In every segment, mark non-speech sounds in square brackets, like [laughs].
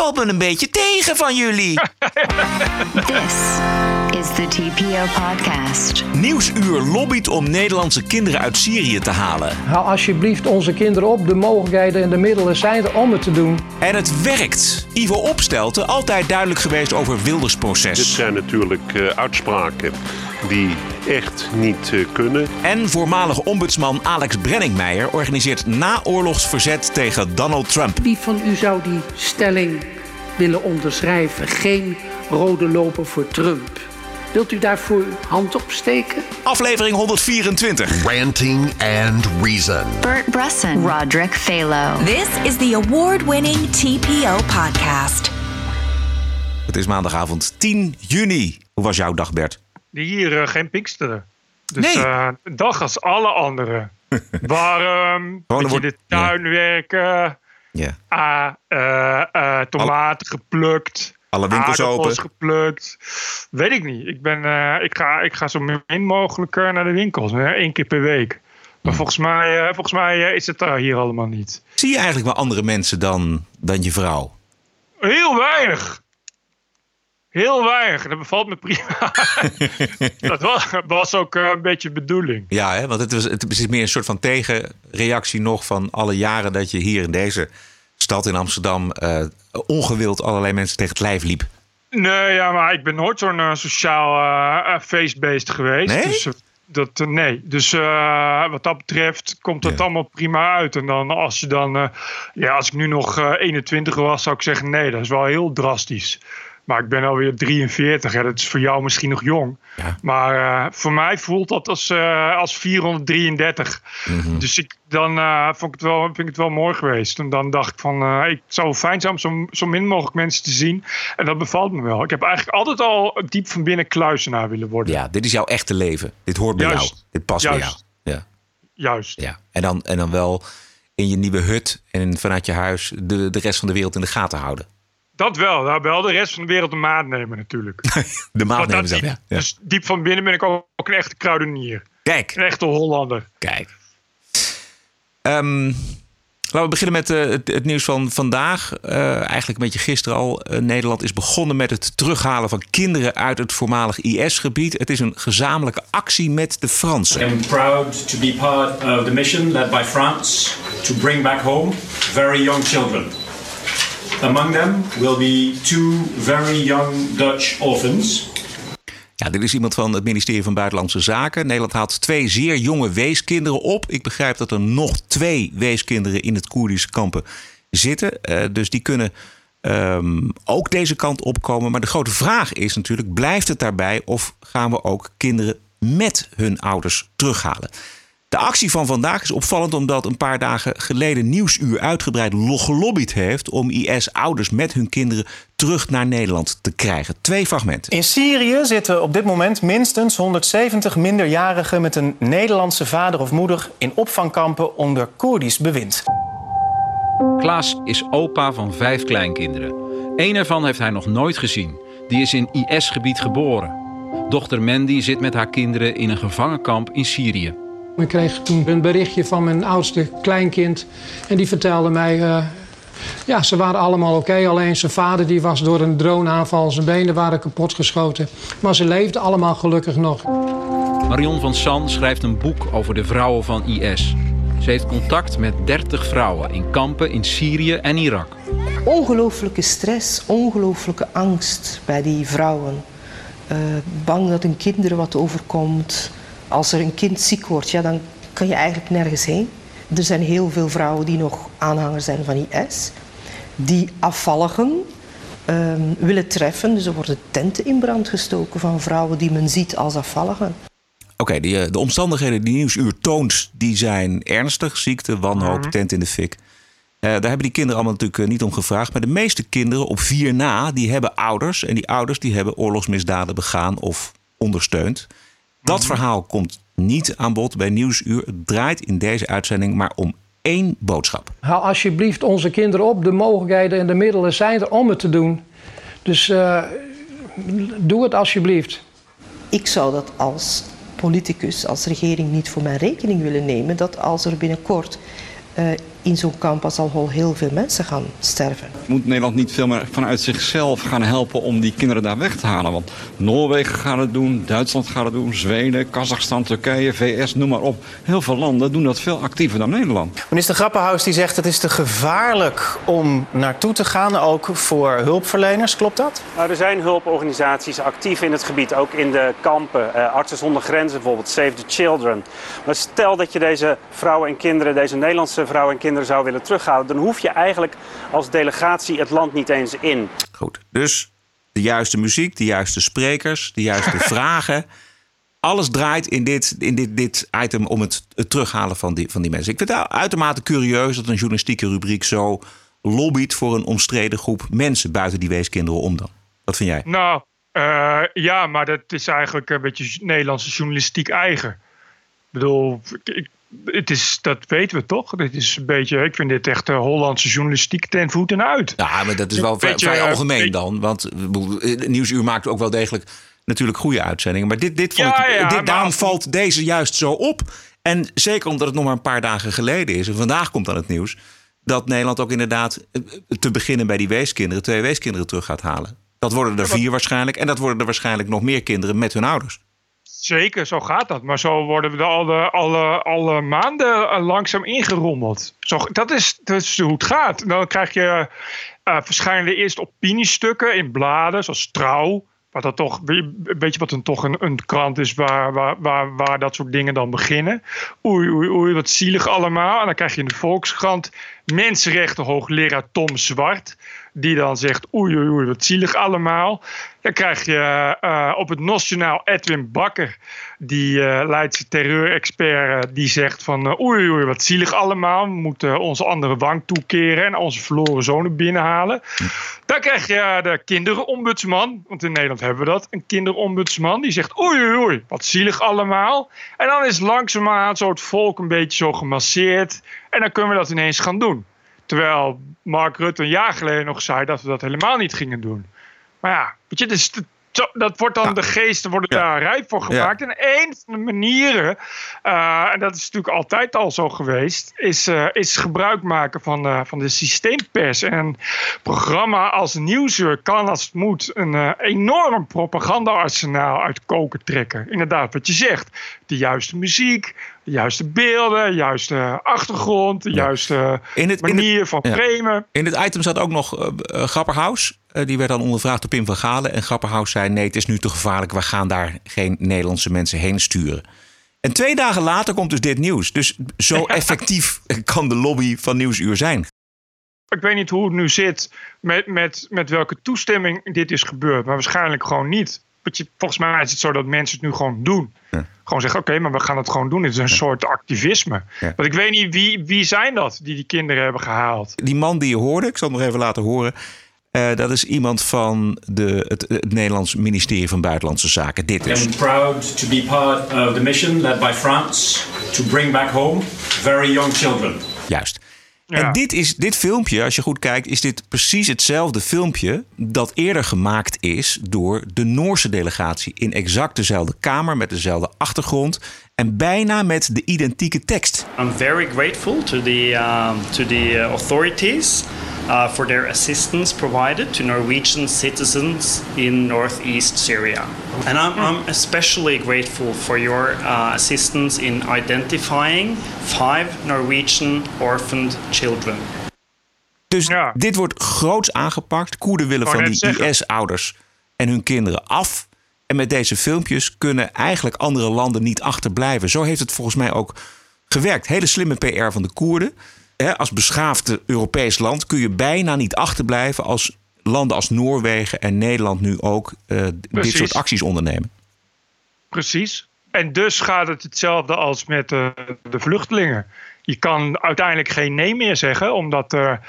valt me een beetje tegen van jullie. [laughs] This is the TPO podcast. Nieuwsuur lobbyt om Nederlandse kinderen uit Syrië te halen. Haal alsjeblieft onze kinderen op. De mogelijkheden en de middelen zijn er om het te doen. En het werkt. Ivo Opstelten, altijd duidelijk geweest over Wilders Dit zijn natuurlijk eh, uitspraken die echt niet eh, kunnen. En voormalig ombudsman Alex Brenningmeijer organiseert naoorlogsverzet tegen Donald Trump. Wie van u zou die stelling willen onderschrijven? Geen rode loper voor Trump. Wilt u daarvoor uw hand opsteken? Aflevering 124. Ranting and Reason. Bert Bresson, Roderick Phalo. This is the award winning TPO podcast. Het is maandagavond 10 juni. Hoe was jouw dag, Bert? Hier eh, geen Pinksteren. Dus Nee. eh, een dag als alle anderen. [laughs] Warm, beetje wordt- in de tuin werken, Ja. ah, eh, eh, tomaten geplukt. Alle winkels open. geplukt. Weet ik niet. Ik, ben, eh, ik, ga, ik ga zo min mogelijk eh, naar de winkels. Hè? Eén keer per week. Maar volgens mij, eh, volgens mij is het daar hier allemaal niet. Zie je eigenlijk wel andere mensen dan, dan je vrouw? Heel weinig. Heel weinig. Dat bevalt me prima. [laughs] dat was, was ook een beetje bedoeling. Ja, hè? want het, was, het is meer een soort van tegenreactie nog van alle jaren dat je hier in deze stad in Amsterdam eh, ongewild allerlei mensen tegen het lijf liep. Nee, ja, maar ik ben nooit zo'n eh, sociaal eh, feestbeest geweest. Nee? Dus, dat, nee. Dus wat dat betreft komt dat Ja. allemaal prima uit. En dan als je dan... ja, als ik nu nog eh 21 was, zou ik zeggen... Nee, dat is wel heel drastisch. Maar ik ben alweer 43. Hè. Dat is voor jou misschien nog jong. Ja. Maar eh, voor mij voelt dat als, eh, als 433. Mhm. Dus ik, dan eh, vond ik het wel, vind ik het wel mooi geweest. En dan dacht ik van, ik zou fijn zijn om zo, zo min mogelijk mensen te zien. En dat bevalt me wel. Ik heb eigenlijk altijd al diep van binnen kluisenaar willen worden. Ja, dit is jouw echte leven. Dit hoort bij Juist. jou. Dit past bij jou. Juist. Ja, Juist. ja. En, dan, en dan wel in je nieuwe hut en vanuit je huis de, de rest van de wereld in de gaten houden. Dat wel. Nou, wel de rest van de wereld de maat nemen natuurlijk. [laughs] De maat nemen niet. Ja. Dus diep van binnen ben ik ook, ook een echte kruidenier. Kijk, Een echte Hollander. kijk. Ehm, laten we beginnen met eh, het, het nieuws van vandaag. Eh, eigenlijk een beetje gisteren al. Eh, Nederland is begonnen met het terughalen van kinderen uit het voormalig IS-gebied. Het is een gezamenlijke actie met de Fransen. Proud to be part of the mission led by France to bring back home very young children. Among them will be two very young Dutch orphans. Ja, dit is iemand van het ministerie van Buitenlandse Zaken. Nederland haalt twee zeer jonge weeskinderen op. Ik begrijp dat er nog twee weeskinderen in het Koerdische kampen zitten. Eh, dus die kunnen ehm, ook deze kant opkomen. Maar de grote vraag is natuurlijk, blijft het daarbij... of gaan we ook kinderen met hun ouders terughalen? De actie van vandaag is opvallend omdat een paar dagen geleden Nieuwsuur uitgebreid lo- gelobbyd heeft om IS-ouders met hun kinderen terug naar Nederland te krijgen. Twee fragmenten. In Syrië zitten op dit moment minstens 170 minderjarigen met een Nederlandse vader of moeder in opvangkampen onder Koerdisch bewind. Klaas is opa van vijf kleinkinderen. Eén ervan heeft hij nog nooit gezien. Die is in IS-gebied geboren. Dochter Mandy zit met haar kinderen in een gevangenkamp in Syrië. Ik kreeg toen een berichtje van mijn oudste kleinkind. En die vertelde mij... eh, ja, ze waren allemaal oké. alleen zijn vader die was door een droneaanval... zijn benen waren kapotgeschoten. Maar ze leefden allemaal gelukkig nog. Marion van San schrijft een boek over de vrouwen van IS. Ze heeft contact met 30 vrouwen in kampen in Syrië en Irak. ongelooflijke stress, ongelooflijke angst bij die vrouwen. Eh, bang dat hun kinderen wat overkomt. Als er een kind ziek wordt, ja, dan kan je eigenlijk nergens heen. Er zijn heel veel vrouwen die nog aanhanger zijn van IS. Die afvalligen ehm, willen treffen. Dus er worden tenten in brand gestoken van vrouwen die men ziet als afvalligen. Oké, die, eh, de omstandigheden die Nieuwsuur toont, die zijn ernstig. Ziekte, wanhoop, tent in de fik. Eh, daar hebben die kinderen allemaal natuurlijk eh, niet om gevraagd. Maar de meeste kinderen op vier na, die hebben ouders. En die ouders die hebben oorlogsmisdaden begaan of ondersteund. Dat verhaal komt niet aan bod bij Nieuwsuur. Het draait in deze uitzending maar om één boodschap. Haal alsjeblieft onze kinderen op. De mogelijkheden en de middelen zijn er om het te doen. Dus eh, doe het alsjeblieft. Ik zou dat als politicus, als regering niet voor mijn rekening willen nemen. Dat als er binnenkort eh, in zo'n kamp als al heel veel mensen gaan sterven. Moet Nederland niet veel meer vanuit zichzelf gaan helpen om die kinderen daar weg te halen? Want Noorwegen gaat het doen, Duitsland gaat het doen, Zweden, Kazachstan, Turkije, VS, noem maar op. Heel veel landen doen dat veel actiever dan Nederland. Minister Grappenhuis die zegt het is te gevaarlijk om naartoe te gaan, ook voor hulpverleners. Klopt dat? Nou, er zijn hulporganisaties actief in het gebied, ook in de kampen. Uh, Artsen zonder Grenzen bijvoorbeeld, Save the Children. Maar stel dat je deze vrouwen en kinderen, deze Nederlandse vrouwen en kinderen zou willen terughalen, dan hoef je eigenlijk als delegatie het land niet eens in. Goed, dus de juiste muziek, de juiste sprekers, de juiste [laughs] vragen. Alles draait in dit, in dit, dit item om het, het terughalen van die, van die mensen. Ik vind het uitermate curieus dat een journalistieke rubriek zo lobbyt voor een omstreden groep mensen buiten die weeskinderen om dan. Wat vind jij? Nou, uh, ja, maar dat is eigenlijk een beetje Nederlandse journalistiek eigen. Ik bedoel, ik, het is, dat weten we toch? Dit is een beetje, ik vind dit echt uh, Hollandse journalistiek ten voeten uit. Ja, maar dat is wel vrij, vrij algemeen dan. Want Nieuwsuur maakt ook wel degelijk natuurlijk goede uitzendingen. Maar dit, dit, vond Ja, ik, ja, dit maar- daarom valt deze juist zo op. En zeker omdat het nog maar een paar dagen geleden is. En vandaag komt dan het nieuws. Dat Nederland ook inderdaad eh, te beginnen bij die weeskinderen. Twee weeskinderen terug gaat halen. Dat worden er vier waarschijnlijk. En dat worden er waarschijnlijk nog meer kinderen met hun ouders. Zeker, zo gaat dat. Maar zo worden we alle, alle, alle maanden eh, langzaam ingerommeld. Zo, dat, is, dat is hoe het gaat. Dan krijg je eh verschijnen eerst opiniestukken in bladen, zoals Trouw. Wat dat toch, weet je wat dan toch een, een krant is waar, waar, waar, waar dat soort dingen dan beginnen? Oei, oei, oei, wat zielig allemaal. En dan krijg je in de Volkskrant mensenrechten hoogleraar Tom Zwart. Die dan zegt oei, oei, oei, wat zielig allemaal. Dan krijg je eh, op het Nationaal Edwin Bakker. Die eh, Leidse terreurexpert eh, die zegt van oei, oei, wat zielig allemaal. We moeten onze andere wang toekeren en onze verloren zonen binnenhalen. Dan krijg je de kinderombudsman. Want in Nederland hebben we dat. Een kinderombudsman die zegt oei, oei, oei, wat zielig allemaal. En dan is langzaamaan zo het volk een beetje zo gemasseerd. En dan kunnen we dat ineens gaan doen. Terwijl Mark Rutte een jaar geleden nog zei dat we dat helemaal niet gingen doen. Maar ja, weet je, dus dat wordt dan, de geesten worden daar rijp voor gemaakt. En een van de manieren, eh, en dat is natuurlijk altijd al zo geweest, is, eh, is gebruik maken van, eh, van de systeempers. En een programma als Nieuwsuur kan als het moet een enorm propagandaarsenaal uit koken trekken. Inderdaad, wat je zegt. De juiste muziek, juiste beelden, de juiste achtergrond, de juiste manier van ja. framen. In het item zat ook nog eh, eh, Grapperhaus. Eh, die werd dan ondervraagd door Pim van Galen. En Grapperhaus zei: nee, het is nu te gevaarlijk. We gaan daar geen Nederlandse mensen heen sturen. En twee dagen later komt dus dit nieuws. Dus zo [laughs] effectief kan de lobby van Nieuwsuur zijn. Ik weet niet hoe het nu zit met, met, met welke toestemming dit is gebeurd. Maar waarschijnlijk gewoon niet. Volgens mij is het zo dat mensen het nu gewoon doen. Gewoon zeggen, oké, maar we gaan het gewoon doen. Het is een soort activisme. Ja. Want ik weet niet, wie, wie zijn dat die die kinderen hebben gehaald? Die man die je hoorde, ik zal het nog even laten horen. eh, dat is iemand van de, het, het Nederlands ministerie van Buitenlandse Zaken. Dit is. I'm proud to be part of the mission led by France to bring back home very young children. Juist. En dit, is, dit filmpje, als je goed kijkt, is dit precies hetzelfde filmpje dat eerder gemaakt is door de Noorse delegatie. In exact dezelfde kamer, met dezelfde achtergrond en bijna met de identieke tekst. I'm very grateful to the um, to the uh, authorities uh, for their assistance provided to Norwegian citizens in northeast Syria, and I'm, I'm especially grateful for your uh, assistance in identifying five Norwegian orphaned children. Dus dit wordt groots aangepakt. Koerden willen van die. IS-ouders en hun kinderen af. En met deze filmpjes kunnen eigenlijk andere landen niet achterblijven. Zo heeft het volgens mij ook gewerkt. Hele slimme PR van de Koerden. Hè, als beschaafd Europees land kun je bijna niet achterblijven als landen als Noorwegen en Nederland nu ook eh, dit soort acties ondernemen. Precies. En dus gaat het hetzelfde als met eh, de vluchtelingen. Je kan uiteindelijk geen nee meer zeggen, omdat er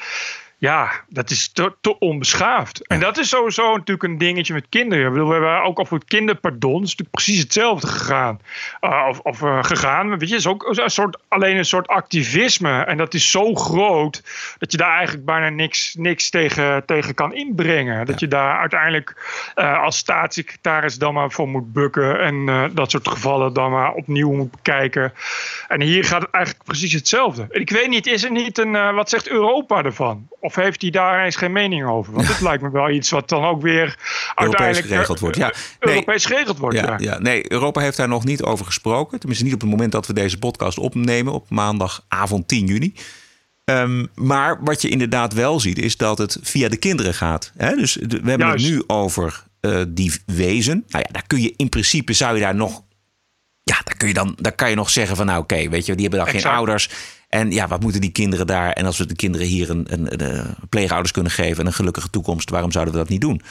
Ja, dat is te, te onbeschaafd. En dat is sowieso natuurlijk een dingetje met kinderen. Ik bedoel, we hebben ook over het kinderpardon. Is natuurlijk precies hetzelfde gegaan. Uh, of of uh, gegaan. Weet je, is ook een soort, alleen een soort activisme. En dat is zo groot dat je daar eigenlijk bijna niks, niks tegen, tegen kan inbrengen. Dat je daar uiteindelijk uh, als staatssecretaris dan maar voor moet bukken. En dat soort gevallen dan maar opnieuw moet bekijken. En hier gaat het eigenlijk precies hetzelfde. Ik weet niet, is er niet een. wat zegt Europa ervan? Of heeft hij daar eens geen mening over? Want het lijkt me wel iets wat dan ook weer uiteindelijk geregeld wordt. Ja, nee, Europees geregeld wordt. Ja, ja. ja, nee, Europa heeft daar nog niet over gesproken. Tenminste, niet op het moment dat we deze podcast opnemen, op maandagavond 10 juni. Um, maar wat je inderdaad wel ziet, is dat het via de kinderen gaat. Hè? Dus we hebben Juist. het nu over uh, die wezen. Nou ja, daar kun je in principe zou je daar nog. Ja, daar kun je dan, daar kan je nog zeggen van nou oké, okay, weet je, die hebben dan exact. geen ouders. En ja, wat moeten die kinderen daar? En als we de kinderen hier een, een, een, pleegouders kunnen geven en een gelukkige toekomst, waarom zouden we dat niet doen?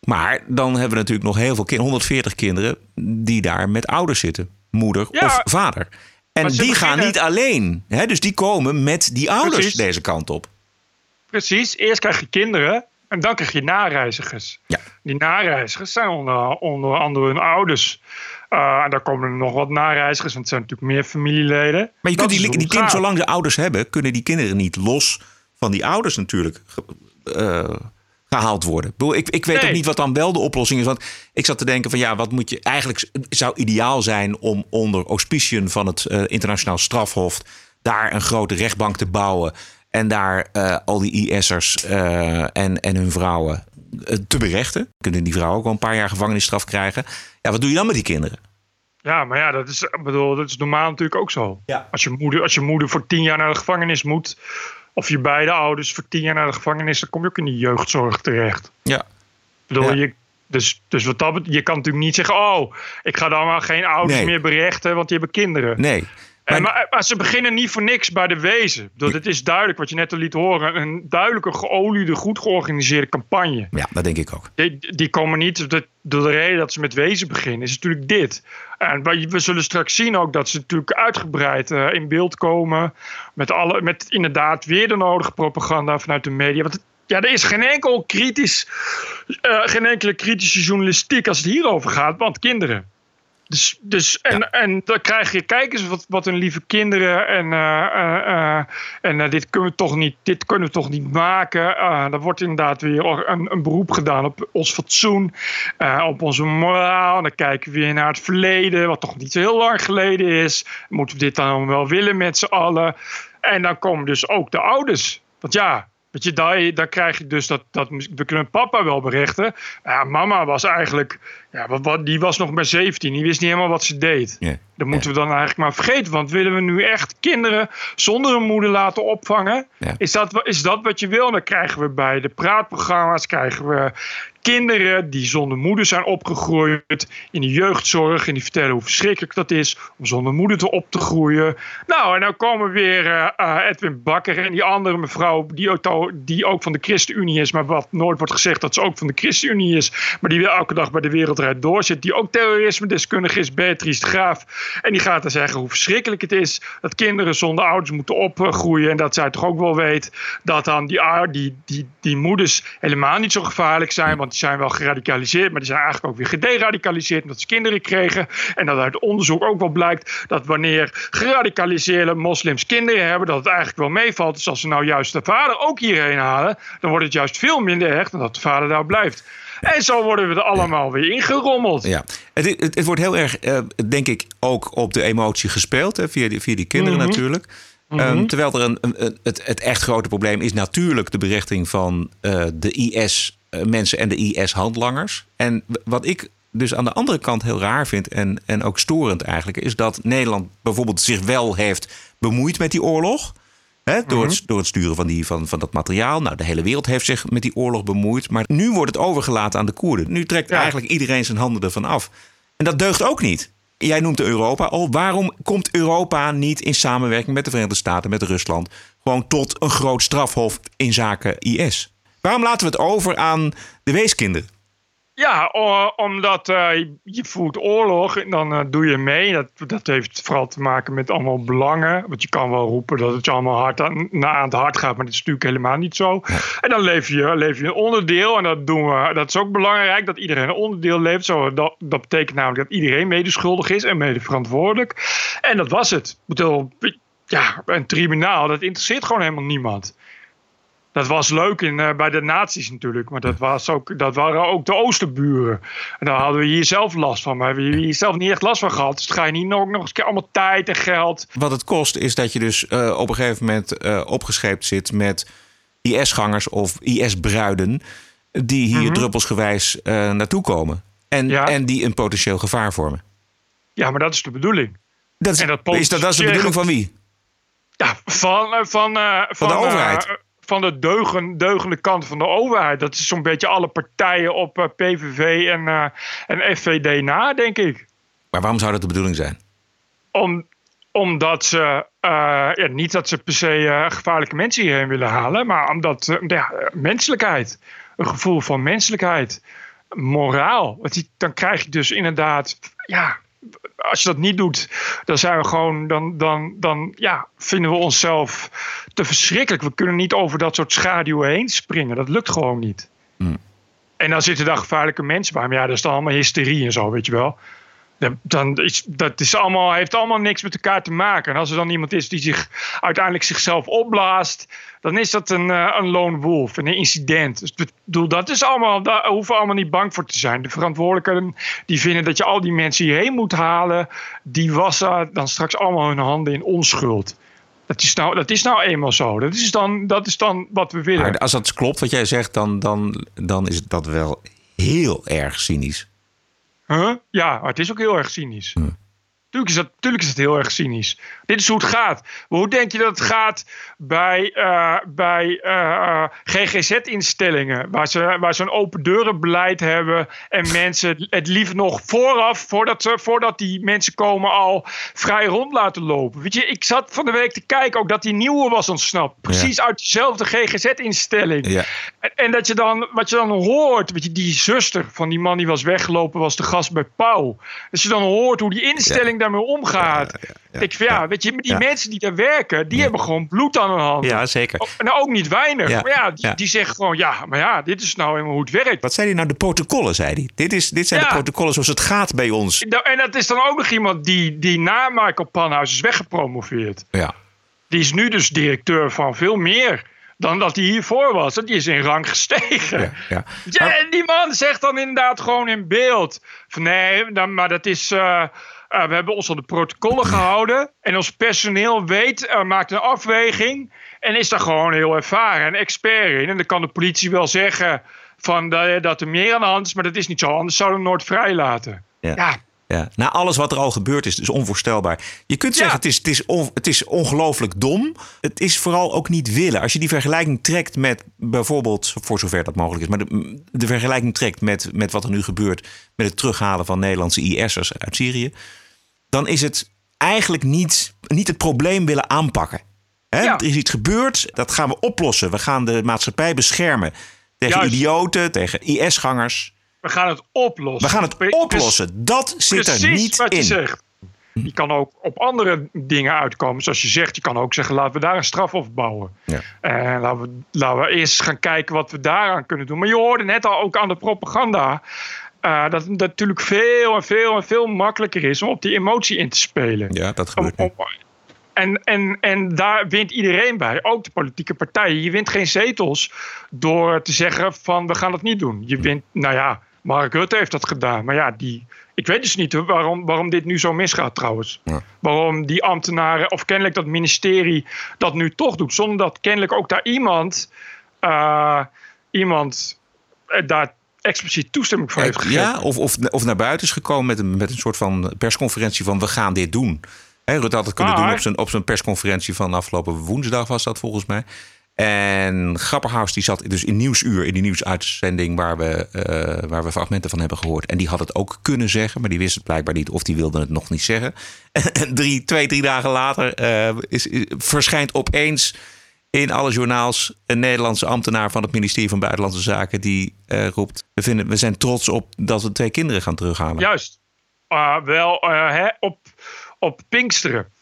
Maar dan hebben we natuurlijk nog heel veel kinderen, 140 kinderen, die daar met ouders zitten, moeder ja, of vader. En die beginnen... gaan niet alleen. Hè? Dus die komen met die ouders Precies. deze kant op. Precies. Eerst krijg je kinderen en dan krijg je nareizigers. Ja. Die nareizigers zijn onder, onder andere hun ouders. Uh, en daar komen er nog wat nareizigers, want het zijn natuurlijk meer familieleden. Maar je kunt die, die kinderen, zolang ze ouders hebben, kunnen die kinderen niet los van die ouders natuurlijk uh, gehaald worden. Ik, ik weet nee. ook niet wat dan wel de oplossing is. Want ik zat te denken van ja, wat moet je eigenlijk zou ideaal zijn om onder auspiciën van het uh, internationaal strafhof daar een grote rechtbank te bouwen. En daar uh, al die IS'ers uh, en, en hun vrouwen te berechten. Kunnen die vrouwen ook wel een paar jaar gevangenisstraf krijgen. Ja, wat doe je dan met die kinderen? Ja, maar ja, dat is, bedoel, dat is normaal natuurlijk ook zo. Ja. Als, je moeder, als je moeder voor tien jaar naar de gevangenis moet, of je beide ouders voor tien jaar naar de gevangenis, dan kom je ook in die jeugdzorg terecht. Ja. Bedoel, Ja. je, dus, dus wat dat betreft, je kan natuurlijk niet zeggen, oh, ik ga dan maar geen ouders Nee. meer berechten, want die hebben kinderen. Nee. En, maar, maar ze beginnen niet voor niks bij de wezen. Bedoel, Het is duidelijk, wat je net al liet horen, een duidelijke, geoliede, goed georganiseerde campagne. Ja, dat denk ik ook. Die, die komen niet de, de reden dat ze met wezen beginnen, is natuurlijk dit. En we zullen straks zien ook dat ze natuurlijk uitgebreid eh, in beeld komen. Met, alle, met inderdaad weer de nodige propaganda vanuit de media. Want het- ja, er is geen enkel kritisch, eh, geen enkele kritische journalistiek als het hierover gaat, want kinderen. Dus, dus en, en dan krijg je, kijk eens wat, wat een lieve kinderen. En, eh, eh, eh, en dit, kunnen we toch niet, dit kunnen we toch niet maken. Er wordt inderdaad weer een, een beroep gedaan op ons fatsoen. op onze moraal. En dan kijken we weer naar het verleden. Wat toch niet zo heel lang geleden is. Moeten we dit dan wel willen met z'n allen? En dan komen dus ook de ouders. Want ja, Weet je, daar, daar krijg je dus dat, dat. We kunnen papa wel berichten. Ja, mama was eigenlijk. Ja, wat, wat, die was nog maar 17. Die wist niet helemaal wat ze deed. Dat moeten we dan eigenlijk maar vergeten. Want willen we nu echt kinderen zonder een moeder laten opvangen? Is, dat, is dat wat je wil? Dan krijgen we bij de praatprogramma's krijgen we kinderen die zonder moeder zijn opgegroeid in de jeugdzorg. En die vertellen hoe verschrikkelijk dat is om zonder moeder te op te groeien. Nou, en dan komen weer eh, eh, Edwin Bakker en die andere mevrouw die ook, die ook van de ChristenUnie is. Maar wat nooit wordt gezegd dat ze ook van de ChristenUnie is. Maar die weer elke dag bij de Wereldrijd doorzit. Die ook terrorisme-deskundige is, Beatrice de Graaf. En die gaat dan zeggen hoe verschrikkelijk het is dat kinderen zonder ouders moeten opgroeien. En dat zij toch ook wel weet dat dan die, die, die, die moeders helemaal niet zo gevaarlijk zijn. Want zijn wel geradicaliseerd, maar die zijn eigenlijk ook weer gederadicaliseerd omdat ze kinderen kregen. En dat uit onderzoek ook wel blijkt dat wanneer geradicaliseerde moslims kinderen hebben, dat het eigenlijk wel meevalt. Dus als ze nou juist de vader ook hierheen halen, dan wordt het juist veel minder erg dan dat de vader daar blijft. En zo worden we er allemaal weer ingerommeld. Ja, het, het, het wordt heel erg, eh, denk ik, ook op de emotie gespeeld. Hè, via, die, via die kinderen Mhm. natuurlijk. Mhm. Ehm, terwijl er een, een- het, het echt grote probleem is natuurlijk de berechting van eh, de IS-mensen en de IS-handlangers. En wat ik dus aan de andere kant heel raar vind en, en ook storend eigenlijk, is dat Nederland bijvoorbeeld zich wel heeft bemoeid met die oorlog. Hè, door, het, door het sturen van, die, van, van dat materiaal. Nou, de hele wereld heeft zich met die oorlog bemoeid. Maar nu wordt het overgelaten aan de Koerden. Nu trekt eigenlijk iedereen zijn handen ervan af. En dat deugt ook niet. Jij noemt Europa al. Waarom komt Europa niet in samenwerking met de Verenigde Staten, met Rusland, gewoon tot een groot strafhof in zaken IS? Waarom laten we het over aan de weeskinderen? Ja, omdat eh, je voert oorlog en dan eh, doe je mee. Dat, dat heeft vooral te maken met allemaal belangen. Want je kan wel roepen dat het je allemaal hard aan, na aan het hart gaat, maar dat is natuurlijk helemaal niet zo. En dan leef je, leef je een onderdeel en dat doen we. Dat is ook belangrijk, dat iedereen een onderdeel leeft. Zo, dat, dat betekent namelijk dat iedereen medeschuldig is en mede verantwoordelijk. En dat was het. Ik bedoel, ja, een tribunaal, dat interesseert gewoon helemaal niemand. Dat was leuk in, eh, bij de nazi's natuurlijk. Maar dat, was ook, dat waren ook de Oosterburen. En daar hadden we hier zelf last van. Maar hebben we hier zelf niet echt last van gehad. Dus dan ga je niet ook nog eens een keer allemaal tijd en geld. Wat het kost is dat je dus eh, op een gegeven moment eh, opgescheept zit met IS-gangers of IS-bruiden. die hier Mhm. druppelsgewijs naartoe komen. En, en die een potentieel gevaar vormen. Ja, maar dat is de bedoeling. Dat is, En dat is, dat, dat is de bedoeling van wie? Ja, van, van, eh, van, de overheid. Van de deugen, deugende kant van de overheid. Dat is zo'n beetje alle partijen op eh, PVV en, eh, en FVD na, denk ik. Maar waarom zou dat de bedoeling zijn? Om, omdat ze, eh, ja, niet dat ze per se gevaarlijke mensen hierheen willen halen, maar omdat, ja, menselijkheid. Een gevoel van menselijkheid. Moraal. Want die- dan krijg je dus inderdaad, ja, als je dat niet doet, dan zijn we gewoon, dan, dan, dan ja, vinden we onszelf te verschrikkelijk. We kunnen niet over dat soort schaduwen heen springen. Dat lukt gewoon niet. En dan zitten daar gevaarlijke mensen bij. Maar ja, dat is dan allemaal hysterie en zo, weet je wel. Dan- dat is allemaal, heeft allemaal niks met elkaar te maken. En als er dan iemand is die zich uiteindelijk zichzelf opblaast, dan is dat een, eh, een lone wolf, een incident. Dus bedoel, dat is allemaal, daar hoeven we allemaal niet bang voor te zijn. De verantwoordelijken die vinden dat je al die mensen hierheen moet halen, die wassen dan straks allemaal hun handen in onschuld. Dat is nou, dat is nou eenmaal zo. Dat is dan, dat is dan wat we willen. Als dat klopt wat jij zegt, dan, dan, dan is dat wel heel erg cynisch. Huh? Ja, het is ook heel erg cynisch. Tuurlijk is, dat, tuurlijk is het heel erg cynisch. Dit is hoe het gaat. Maar hoe denk je dat het gaat bij, eh, bij eh, GGZ-instellingen? Waar ze, waar ze een open deurenbeleid hebben. En mensen het liefst nog vooraf, voordat, ze, voordat die mensen komen, al vrij rond laten lopen. Weet je, ik zat van de week te kijken ook dat die nieuwe was ontsnapt. Precies uit dezelfde GGZ-instelling. Ja. En, en dat je dan, wat je dan hoort, weet je, die zuster van die man die was weggelopen, was de gast bij Pauw. Dat je dan hoort hoe die instelling daarmee omgaat. Ik vind, ja, weet je, die mensen die daar werken, die hebben gewoon bloed aan hun handen. Ja, zeker. En ook niet weinig. Ja, Maar ja, die, die zeggen gewoon, ja, maar ja, dit is nou helemaal hoe het werkt. Wat zei hij nou? De protocollen, zei hij. Dit, is, dit zijn de protocollen zoals het gaat bij ons. Nou, En dat is dan ook nog iemand die, die na Michael Panhuis is weggepromoveerd. Ja. Die is nu dus directeur van veel meer dan dat hij hiervoor was. Die is in rang gestegen. Ja. Ja, en die man zegt dan inderdaad gewoon in beeld: van nee, dan, maar dat is. eh, eh, we hebben ons aan de protocollen gehouden. En ons personeel weet, eh, maakt een afweging. En is daar gewoon heel ervaren en expert in. En dan kan de politie wel zeggen van, dat, dat er meer aan de hand is. Maar dat is niet zo, anders zouden we nooit vrijlaten. Ja. Ja. Ja. Na alles wat er al gebeurd is, is onvoorstelbaar. Je kunt zeggen, het is, het is, on- het is ongelooflijk dom. Het is vooral ook niet willen. Als je die vergelijking trekt met bijvoorbeeld, voor zover dat mogelijk is, maar de, de vergelijking trekt met, met wat er nu gebeurt met het terughalen van Nederlandse IS'ers uit Syrië, dan is het eigenlijk niet, niet het probleem willen aanpakken. Hè? Er is iets gebeurd, dat gaan we oplossen. We gaan de maatschappij beschermen tegen Juist. idioten, tegen IS-gangers. We gaan het oplossen. We gaan het oplossen. Dat zit er niet wat je in. zegt. Je kan ook op andere dingen uitkomen. Zoals je zegt, je kan ook zeggen, laten we daar een straf op bouwen. Ja. En laten we, laten we eerst gaan kijken wat we daaraan kunnen doen. Maar je hoorde net al ook aan de propaganda. Eh, dat het natuurlijk veel en veel en veel makkelijker is om op die emotie in te spelen. Ja, dat gebeurt nu. En, en, en daar wint iedereen bij, ook de politieke partijen. Je wint geen zetels door te zeggen van we gaan het niet doen. Je wint, nou ja, Mark Rutte heeft dat gedaan. Maar ja, die, ik weet dus niet waarom, waarom dit nu zo misgaat trouwens. Waarom die ambtenaren, of kennelijk dat ministerie, dat nu toch doet. Zonder dat kennelijk ook daar iemand, eh, iemand eh, daar expliciet toestemming voor heeft gegeven. Ja, of, of, of naar buiten is gekomen met een, met een soort van persconferentie van we gaan dit doen. Hè, Rutte had het kunnen Maar- doen op zijn, op zijn persconferentie van afgelopen woensdag was dat volgens mij. En Grapperhaus die zat dus in Nieuwsuur, in die nieuwsuitzending waar we, eh, waar we fragmenten van hebben gehoord. En die had het ook kunnen zeggen, maar die wist het blijkbaar niet of die wilde het nog niet zeggen. [laughs] En drie, twee, drie dagen later eh, is, is- verschijnt opeens in alle journaals een Nederlandse ambtenaar van het ministerie van Buitenlandse Zaken die uh, roept: we, vinden, we zijn trots op dat we twee kinderen gaan terughalen. Juist. Uh, wel uh, hè, op, op Pinksteren.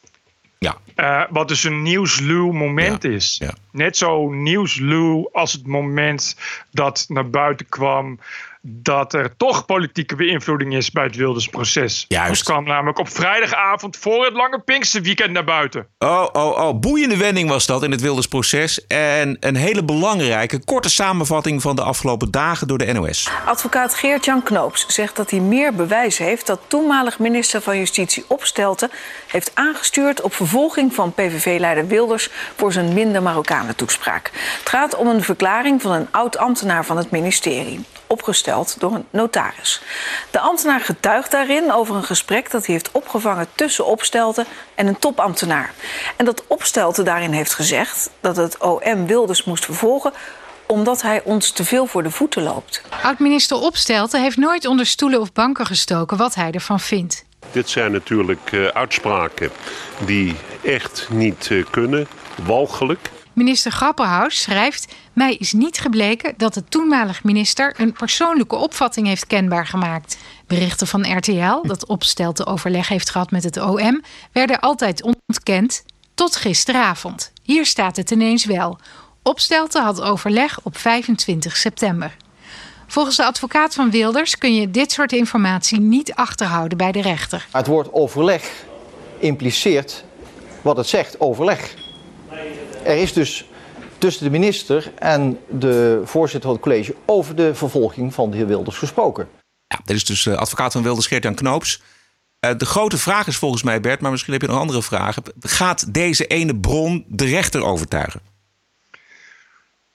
Ja. Uh, wat dus een nieuwsluw moment Ja, is. ja. Net zo nieuwsluw als het moment dat naar buiten kwam dat er toch politieke beïnvloeding is bij het Wildersproces. Juist. Het kwam namelijk op vrijdagavond voor het lange Pinksterweekend naar buiten. Oh, oh, oh, boeiende wending was dat in het Wildersproces. En een hele belangrijke, korte samenvatting van de afgelopen dagen door de NOS. Advocaat Geert-Jan Knoops zegt dat hij meer bewijs heeft dat toenmalig minister van Justitie Opstelten heeft aangestuurd op vervolging van PVV-leider Wilders voor zijn minder Marokkanen toespraak. Het gaat om een verklaring van een oud ambtenaar van het ministerie, opgesteld door een notaris. De ambtenaar getuigt daarin over een gesprek dat hij heeft opgevangen tussen Opstelten en een topambtenaar. En dat Opstelten daarin heeft gezegd dat het OM Wilders moest vervolgen omdat hij ons te veel voor de voeten loopt. Oud-minister Opstelten heeft nooit onder stoelen of banken gestoken wat hij ervan vindt. Dit zijn natuurlijk eh, uitspraken die echt niet eh, kunnen, walgelijk. Minister Grapperhaus schrijft: Mij is niet gebleken dat de toenmalig minister een persoonlijke opvatting heeft kenbaar gemaakt. Berichten van RTL dat Opstelten overleg heeft gehad met het OM werden altijd ontkend tot gisteravond. Hier staat het ineens wel. Opstelten had overleg op 25 september. Volgens de advocaat van Wilders kun je dit soort informatie niet achterhouden bij de rechter. Het woord overleg impliceert wat het zegt, overleg. Er is dus tussen de minister en de voorzitter van het college over de vervolging van de heer Wilders gesproken. Ja, dit is dus de advocaat van Wilders, Geert-Jan Knoops. Eh, de grote vraag is volgens mij, Bert, maar misschien heb je nog andere vragen. Gaat deze ene bron de rechter overtuigen?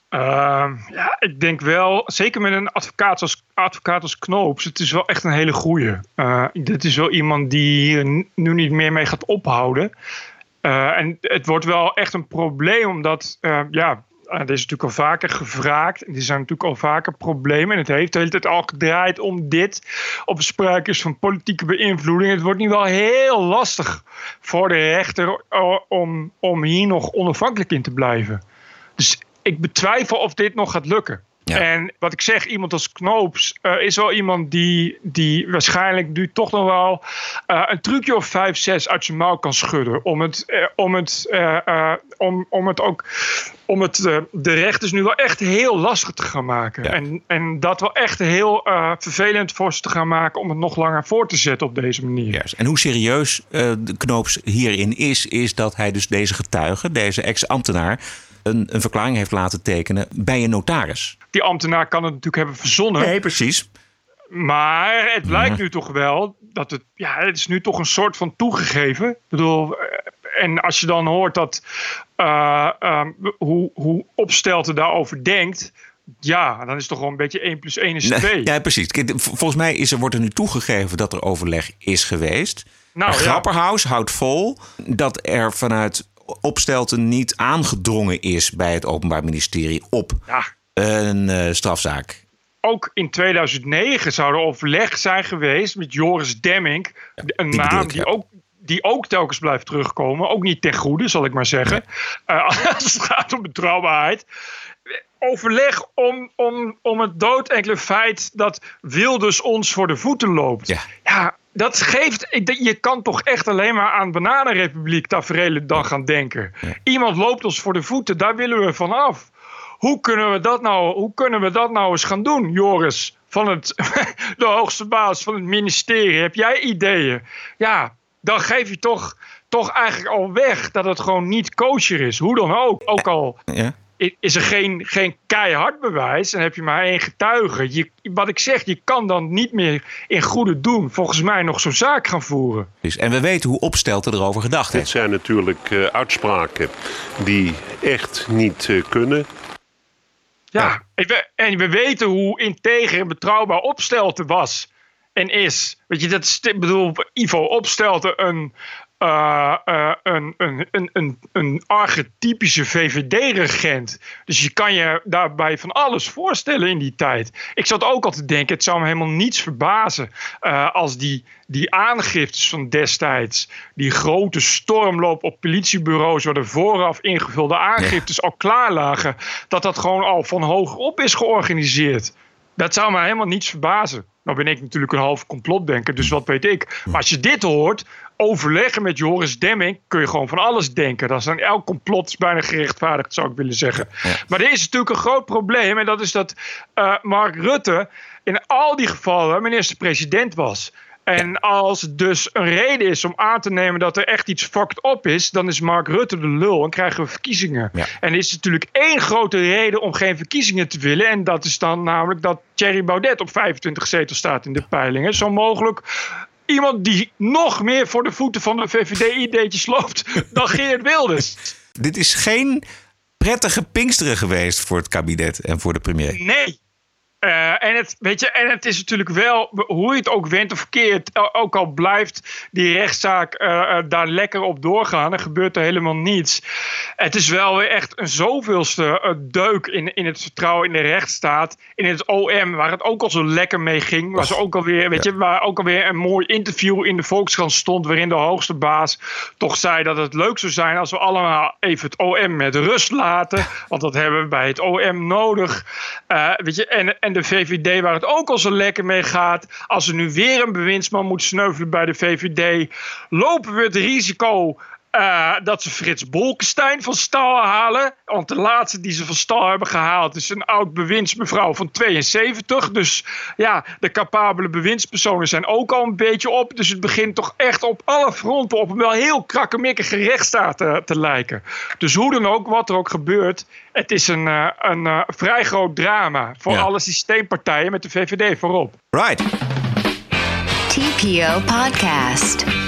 Ehm, ja, ik denk wel, zeker met een advocaat als, advocaat als Knoops, het is wel echt een hele goeie. Eh, dit is wel iemand die nu niet meer mee gaat ophouden. Eh, en het wordt wel echt een probleem, omdat, eh, ja, er is natuurlijk al vaker gevraagd. Er zijn natuurlijk al vaker problemen. En het heeft de hele tijd al gedraaid om dit. Op sprake is van politieke beïnvloeding. Het wordt nu wel heel lastig voor de rechter eh, om, om hier nog onafhankelijk in te blijven. Dus ik betwijfel of dit nog gaat lukken. En wat ik zeg, iemand als Knoops eh, is wel iemand die, die waarschijnlijk nu toch nog wel eh, een trucje of vijf, zes uit zijn mouw kan schudden. Om het, eh, om het, om, om het ook om het de rechters nu wel echt heel lastig te gaan maken. En, en dat wel echt heel vervelend voor ze te gaan maken om het nog langer voor te zetten op deze manier. Juist. En hoe serieus de Knoops hierin is, is dat hij dus deze getuige, deze ex-ambtenaar, een, een verklaring heeft laten tekenen bij een notaris. Die ambtenaar kan het natuurlijk hebben verzonnen. Nee, precies. Maar het blijkt nu toch wel dat het, ja, het is nu toch een soort van toegegeven. Ik bedoel, eh, en als je dan hoort dat eh, ehm, hoe, hoe Opstelten daarover denkt, ja, dan is het toch wel een beetje 1 plus 1 is 2. Nee, ja, precies. Volgens mij is er, wordt er nu toegegeven dat er overleg is geweest. Nou, ja. Grapperhaus houdt vol dat er vanuit Opstelten niet aangedrongen is bij het Openbaar Ministerie op Ja. een eh, strafzaak. Ook in 2009 zou er overleg zijn geweest met Joris Demming. een die naam ik, die, ja. ook, die ook telkens blijft terugkomen. Ook niet ten goede, zal ik maar zeggen. Eh, [laughs] als het gaat om betrouwbaarheid. Overleg om, om, om het doodenkele feit dat Wilders ons voor de voeten loopt. Ja, dat geeft. Je kan toch echt alleen maar aan Bananenrepubliek tafereelen dan gaan denken. Iemand loopt ons voor de voeten, daar willen we van af. Hoe kunnen we dat nou, hoe kunnen we dat nou eens gaan doen, Joris? Van het, [laughs] de hoogste baas van het ministerie. Heb jij ideeën? Ja, dan geef je toch, toch eigenlijk al weg dat het gewoon niet kosher is. Hoe dan ook. Ook al Ja. Is er geen, geen keihard bewijs. Dan heb je maar één getuige. Je, wat ik zeg, je kan dan niet meer in goede doen. Volgens mij nog zo'n zaak gaan voeren. Dus, en we weten hoe Opstelten erover gedacht Dit heeft. zijn natuurlijk eh, uitspraken die echt niet eh, kunnen. Ja, en we, en we weten hoe integer en betrouwbaar Opstelten was en is. Weet je, dat is, ik bedoel, Ivo Opstelten, een, uh, uh, een, een, een, een, archetypische VVD-regent. Dus je kan je daarbij van alles voorstellen in die tijd. Ik zat ook al te denken, het zou me helemaal niets verbazen uh, als die, die aangiftes van destijds, die grote stormloop op politiebureaus waar de vooraf ingevulde aangiftes al klaar lagen, dat dat gewoon al van hoog op is georganiseerd. Dat zou me helemaal niets verbazen. Nou ben ik natuurlijk een half complotdenker, dus wat weet ik. Maar als je dit hoort, overleggen met Joris Demming, kun je gewoon van alles denken. Dat is dan elk complot is bijna gerechtvaardigd, zou ik willen zeggen. Maar er is natuurlijk een groot probleem. En dat is dat uh, Mark Rutte in al die gevallen minister-president was. En als het dus een reden is om aan te nemen dat er echt iets fucked up is, dan is Mark Rutte de lul en krijgen we verkiezingen. Ja. En er is natuurlijk één grote reden om geen verkiezingen te willen. En dat is dan namelijk dat Thierry Baudet op 25 zetels staat in de peilingen. Zo mogelijk iemand die nog meer voor de voeten van de VVD-ideetjes loopt [laughs] dan Geert Wilders. Dit is geen prettige Pinksteren geweest voor het kabinet en voor de premier. Nee, uh, en, het, weet je, en het is natuurlijk wel, hoe je het ook went of keert, ook al blijft die rechtszaak uh, daar lekker op doorgaan, dan gebeurt er helemaal niets. Het is wel weer echt een zoveelste deuk in, in het vertrouwen in de rechtsstaat, in het OM, waar het ook al zo lekker mee ging. Waar, ze ook alweer, weet je, waar ook alweer een mooi interview in de Volkskrant stond, waarin de hoogste baas toch zei dat het leuk zou zijn als we allemaal even het OM met rust laten, want dat hebben we bij het OM nodig. Uh, weet je, en, en de VVD, waar het ook al zo lekker mee gaat. Als er nu weer een bewindsman moet sneuvelen bij de VVD, lopen we het risico uh, dat ze Frits Bolkestein van stal halen. Want de laatste die ze van stal hebben gehaald is een oud bewindsmevrouw van 72. Dus ja, de capabele bewindspersonen zijn ook al een beetje op. Dus het begint toch echt op alle fronten op een wel heel krakkemikkige rechtsstaat te, te lijken. Dus hoe dan ook, wat er ook gebeurt, het is een, uh, een uh, vrij groot drama voor ja. alle systeempartijen met de VVD voorop. Right. TPO Podcast.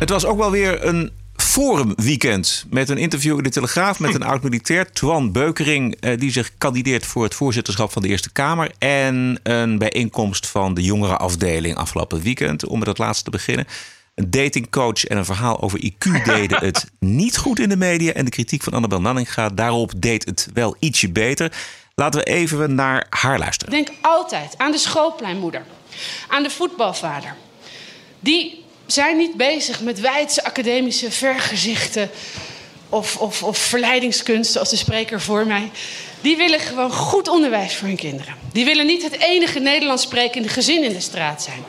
Het was ook wel weer een forumweekend met een interview in de Telegraaf met een oud-militair, Twan Beukering, eh, die zich kandideert voor het voorzitterschap van de Eerste Kamer. En een bijeenkomst van de jongerenafdeling afgelopen weekend, om met dat laatste te beginnen. Een datingcoach en een verhaal over IQ [laughs] deden het niet goed in de media. En de kritiek van Annabel Nanninga daarop deed het wel ietsje beter. Laten we even naar haar luisteren. Denk altijd aan de schoolpleinmoeder, aan de voetbalvader. Die zijn niet bezig met wijdse academische vergezichten of, of, of verleidingskunsten, als de spreker voor mij. Die willen gewoon goed onderwijs voor hun kinderen. Die willen niet het enige Nederlands sprekende gezin in de straat zijn.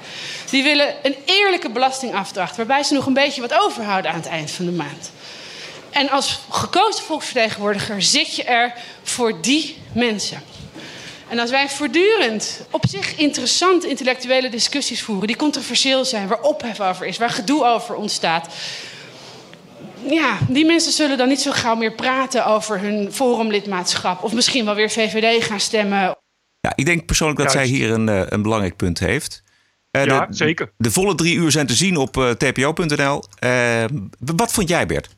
Die willen een eerlijke belastingafdracht, waarbij ze nog een beetje wat overhouden aan het eind van de maand. En als gekozen volksvertegenwoordiger zit je er voor die mensen. En als wij voortdurend op zich interessante intellectuele discussies voeren, die controversieel zijn, waar ophef over is, waar gedoe over ontstaat. Ja, die mensen zullen dan niet zo gauw meer praten over hun forumlidmaatschap. Of misschien wel weer VVD gaan stemmen. Ja, ik denk persoonlijk dat Juist. zij hier een, uh, een belangrijk punt heeft. Uh, ja, de, zeker. De volle drie uur zijn te zien op uh, tpo.nl. wat vond jij, Bert?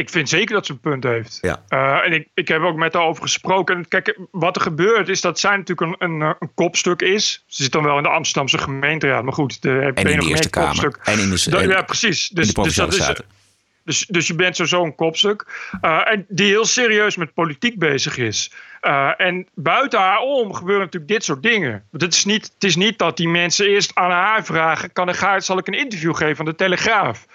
Ik vind zeker dat ze een punt heeft. Ja. Uh, en ik, ik heb ook met haar over gesproken. Kijk, wat er gebeurt is dat zij natuurlijk een, een, een kopstuk is. Ze zit dan wel in de Amsterdamse gemeenteraad. Maar goed, de, en in de Eerste Kamer. Kopstuk. En in de, ja, precies. Dus, dus dat is, dus, dus je bent sowieso een kopstuk. Uh, en die heel serieus met politiek bezig is. Uh, en buiten haar om gebeuren natuurlijk dit soort dingen. Het is, niet, het is niet dat die mensen eerst aan haar vragen: kan ik, zal ik een interview geven van de Telegraaf?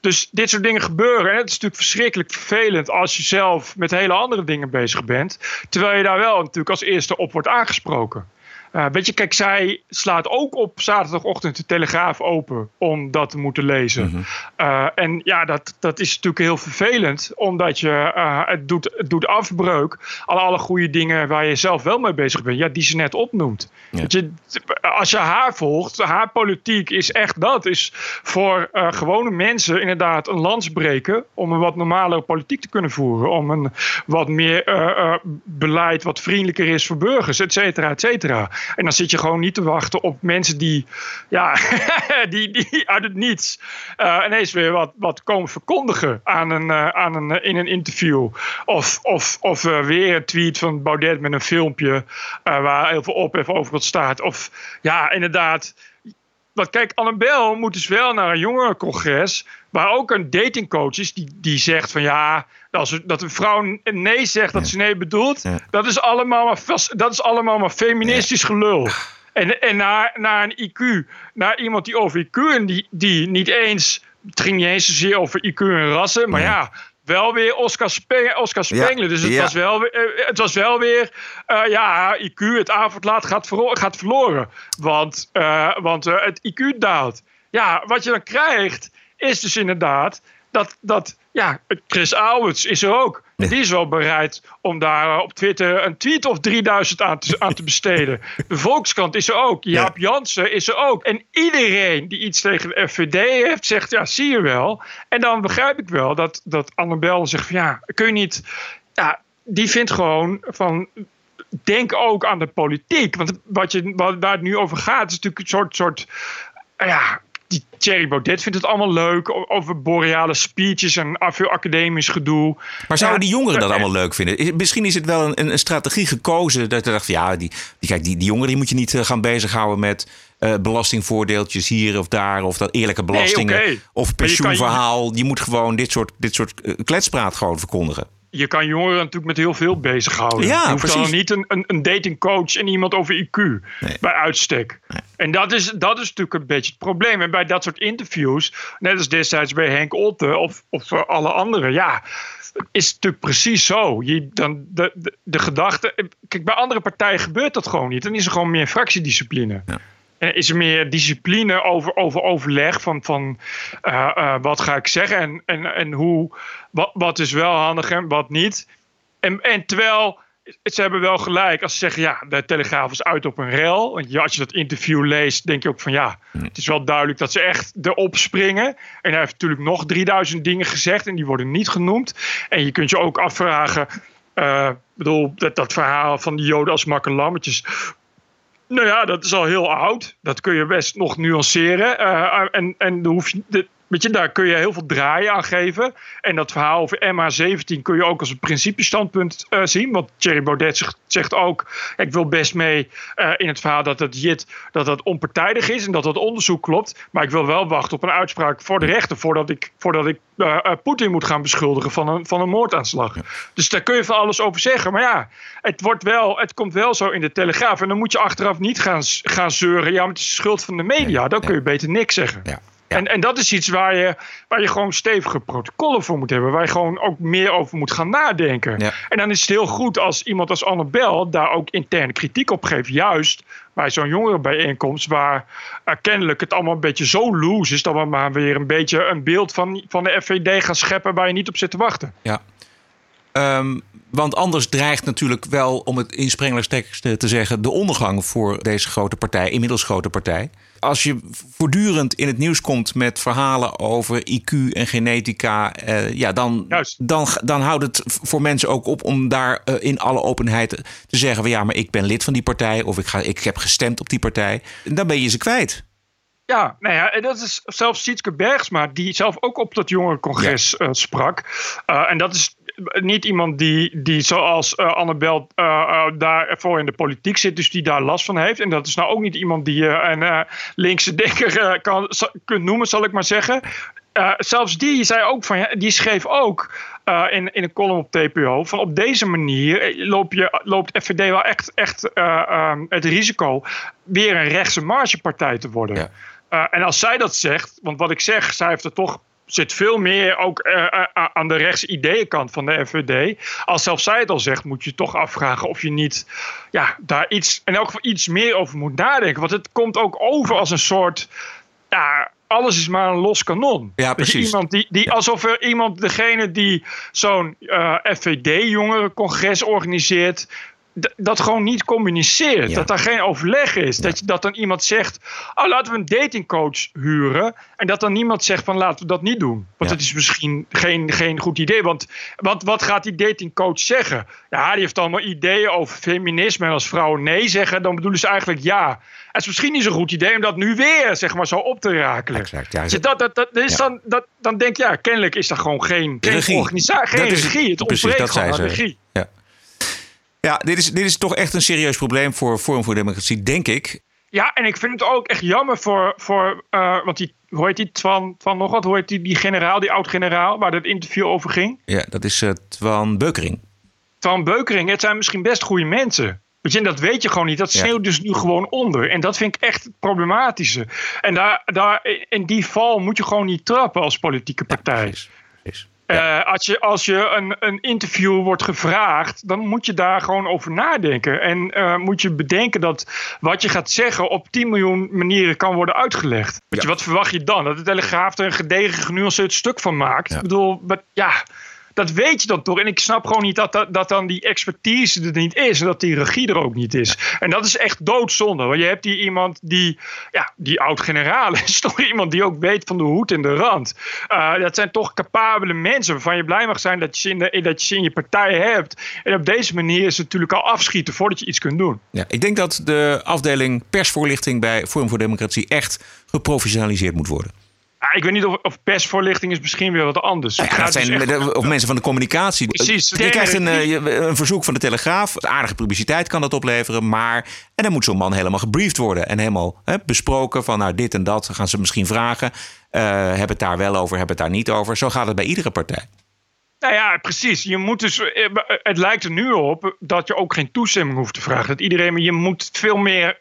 Dus dit soort dingen gebeuren. En het is natuurlijk verschrikkelijk vervelend als je zelf met hele andere dingen bezig bent. Terwijl je daar wel natuurlijk als eerste op wordt aangesproken. Uh, weet je, kijk, zij slaat ook op zaterdagochtend de Telegraaf open om dat te moeten lezen. Mm -hmm. uh, en ja, dat, dat is natuurlijk heel vervelend, omdat je, uh, het, doet, het doet afbreuk aan alle goede dingen waar je zelf wel mee bezig bent, ja, die ze net opnoemt. Ja. Weet je, als je haar volgt, haar politiek is echt dat, is voor gewone mensen inderdaad een lans breken om een wat normalere politiek te kunnen voeren, om een wat meer beleid wat vriendelijker is voor burgers, et cetera, et cetera. En dan zit je gewoon niet te wachten op mensen die, ja, [laughs] die, die uit het niets uh, ineens weer wat, wat komen verkondigen aan een, uh, aan een, in een interview. Of, of, of weer een tweet van Baudet met een filmpje waar heel veel ophef over staat. Of ja, inderdaad want kijk, Annabel moet dus wel naar een jongerencongres. Waar ook een datingcoach is die, die zegt van ja. Als er- dat een vrouw nee zegt dat ze nee bedoelt. Dat, is allemaal maar dat is allemaal maar feministisch gelul. En, en naar, naar een IQ, naar iemand die over IQ en die, die niet eens. Het ging niet eens zozeer over IQ en rassen, maar ja. Wel weer Oscar, Spe Oscar Ja, Spengler. Dus het ja. was wel, weer- eh, het was wel weer. eh, ja, IQ, het avondlaat gaat, gaat verloren. Want, eh, want eh, het IQ daalt. Ja, wat je dan krijgt, is dus inderdaad. Dat, dat ja, Chris Alberts is er ook. Die is wel bereid om daar eh, op Twitter een tweet of 3000 aan te, aan te besteden. [laughs] De Volkskrant is er ook. Jaap Jansen is er ook. En iedereen die iets tegen de FVD heeft, zegt ja, zie je wel. En dan begrijp ik wel dat, dat Annabel zegt van ja, kun je niet... Ja, die vindt gewoon van denk ook aan de politiek. Want wat je, wat, waar het nu over gaat, is natuurlijk een soort. soort ja, die Thierry Baudet vindt het allemaal leuk. Over boreale speeches en veel academisch gedoe. Maar zouden Ja, die jongeren dat eh, allemaal leuk vinden? Is- Misschien is het wel een, een, strategie gekozen dat je dacht, ja, die, die, kijk, die, die jongeren die moet je niet eh, gaan bezighouden met eh, belastingvoordeeltjes hier of daar, of dat eerlijke Nee, belastingen, of Maar je kan je- pensioenverhaal. Je, moet gewoon dit soort, dit soort kletspraat gewoon verkondigen. Je kan jongeren natuurlijk met heel veel bezighouden. Ja, je hoeft dan niet een, een, een datingcoach en iemand over IQ bij uitstek. En dat is, dat is natuurlijk een beetje het probleem. En bij dat soort interviews, net als destijds bij Henk Otte of, of alle anderen, ja, is het natuurlijk precies zo. Je, dan de, de, de gedachte. Kijk, bij andere partijen gebeurt dat gewoon niet. Dan is er gewoon meer fractiediscipline. En is er meer discipline over, over overleg van, van eh, eh, wat ga ik zeggen en, en, en hoe, wat, wat is wel handig en wat niet. En, en terwijl ze hebben wel gelijk als ze zeggen ja, de Telegraaf is uit op een rel. Want ja, als je dat interview leest, denk je ook van ja, het is wel duidelijk dat ze echt erop springen. En hij heeft natuurlijk nog 3000 dingen gezegd en die worden niet genoemd. En je kunt je ook afvragen, eh, bedoel, dat, dat verhaal van die Joden als makkelammetjes. Nou ja, dat is al heel oud. Dat kun je best nog nuanceren. Eh, en en hoef je, weet je, daar kun je heel veel draaien aan geven. En dat verhaal over MH17 kun je ook als een principestandpunt eh, zien. Want Thierry Baudet zegt, zegt ook... ik wil best mee eh, in het verhaal dat het JIT dat dat onpartijdig is... en dat dat onderzoek klopt. Maar ik wil wel wachten op een uitspraak voor de rechter... voordat ik, voordat ik eh, Poetin moet gaan beschuldigen van een, van een moordaanslag. Dus daar kun je van alles over zeggen. Maar ja, het, wordt wel, het komt wel zo in de Telegraaf. En dan moet je achteraf niet gaan, gaan zeuren... ja, maar het is de schuld van de media. Dan kun je beter niks zeggen. En, en dat is iets waar je, waar je gewoon stevige protocollen voor moet hebben. Waar je gewoon ook meer over moet gaan nadenken. En dan is het heel goed als iemand als Annabel daar ook interne kritiek op geeft. Juist bij zo'n jongerenbijeenkomst waar eh, kennelijk het allemaal een beetje zo loose is... dat we maar weer een beetje een beeld van, van de FVD gaan scheppen waar je niet op zit te wachten. Ja. Ehm, want anders dreigt natuurlijk wel, om het in te zeggen, de ondergang voor deze grote partij, inmiddels grote partij. Als je voortdurend in het nieuws komt met verhalen over IQ en genetica, eh, ja, dan, dan, dan houdt het voor mensen ook op om daar eh, in alle openheid te zeggen: van ja, maar ik ben lid van die partij of ik, ga, ik heb gestemd op die partij. Dan ben je ze kwijt. Ja, nou ja, en dat is zelfs Sietske Bergsma, die zelf ook op dat jongerencongres eh, sprak. Uh, en dat is niet iemand die, die zoals uh, Annabel uh, uh, daarvoor in de politiek zit, dus die daar last van heeft. En dat is nou ook niet iemand die je een linkse denker kan, kunt noemen, zal ik maar zeggen. zelfs die zei ook van, die schreef ook in, in een column op TPO van op deze manier loop je, loopt FVD wel echt, echt um, het risico weer een rechtse margepartij te worden. Ja. Uh, en als zij dat zegt, want wat ik zeg, zij heeft er toch zit veel meer ook uh, uh, aan de rechtse ideeënkant van de FVD. Als zelfs zij het al zegt, moet je toch afvragen of je niet ja, daar iets, in elk geval iets meer over moet nadenken. Want het komt ook over als een soort. Ja, alles is maar een los kanon. Ja, precies. Iemand die, die, alsof er iemand, degene die zo'n FVD-jongerencongres organiseert dat gewoon niet communiceert. Ja. Dat daar geen overleg is. Ja. Dat, je, dat dan iemand zegt: Oh, laten we een datingcoach huren. En dat dan niemand zegt: van laten we dat niet doen. Want dat is misschien geen, geen goed idee. Want, want wat gaat die datingcoach zeggen? Ja, die heeft allemaal ideeën over feminisme. En als vrouwen nee zeggen, dan bedoelen ze eigenlijk ja. Het is misschien niet zo'n goed idee om dat nu weer zeg maar, zo op te rakelen. Exact, ja. Dus dat, dat, dat is dan, dat, dan denk je, ja, kennelijk is er gewoon geen, geen regie. organisatie, geen regie. Het precies, ontbreekt dat gewoon aan regie. Ja. Dit is, dit is toch echt een serieus probleem voor Forum voor Democratie, denk ik. Ja, en ik vind het ook echt jammer voor, voor uh, want die, hoe heet die, Twan, Twan nog wat, hoe heet die, die generaal, die oud-generaal, waar het interview over ging? Ja, dat is uh, Twan Beukering. Twan Beukering, het zijn misschien best goede mensen. Weet je, en dat weet je gewoon niet. Dat sneeuwt dus nu gewoon onder. En dat vind ik echt het problematische. En daar, daar, in die val moet je gewoon niet trappen als politieke partij. Ja, Uh, als je, als je een, een interview wordt gevraagd, dan moet je daar gewoon over nadenken. En uh, moet je bedenken dat wat je gaat zeggen op 10 miljoen manieren kan worden uitgelegd. Weet je, wat verwacht je dan? Dat de Telegraaf er een gedegen, genuanceerd stuk van maakt? Ik bedoel, ja dat weet je dan toch. En ik snap gewoon niet dat, dat, dat dan die expertise er niet is. En dat die regie er ook niet is. En dat is echt doodzonde. Want je hebt hier iemand die, ja, die oud-generaal [laughs] is. Toch iemand die ook weet van de hoed en de rand. Uh, dat zijn toch capabele mensen waarvan je blij mag zijn dat je, ze in de, dat je ze in je partij hebt. En op deze manier is het natuurlijk al afschieten voordat je iets kunt doen. Ja, ik denk dat de afdeling persvoorlichting bij Forum voor Democratie echt geprofessionaliseerd moet worden. Ja, ik weet niet of, of, persvoorlichting is misschien weer wat anders. Ja, dat zijn dus echt... of mensen van de communicatie. Precies. Je krijgt een, eh, een verzoek van de Telegraaf. Aardige publiciteit kan dat opleveren. Maar en dan moet zo'n man helemaal gebriefd worden. En helemaal hè, besproken van nou dit en dat. gaan ze misschien vragen. Uh, hebben het daar wel over, hebben het daar niet over. Zo gaat het bij iedere partij. Nou ja, precies. Je moet dus, eh, het lijkt er nu op dat je ook geen toestemming hoeft te vragen. Dat iedereen, maar je moet veel meer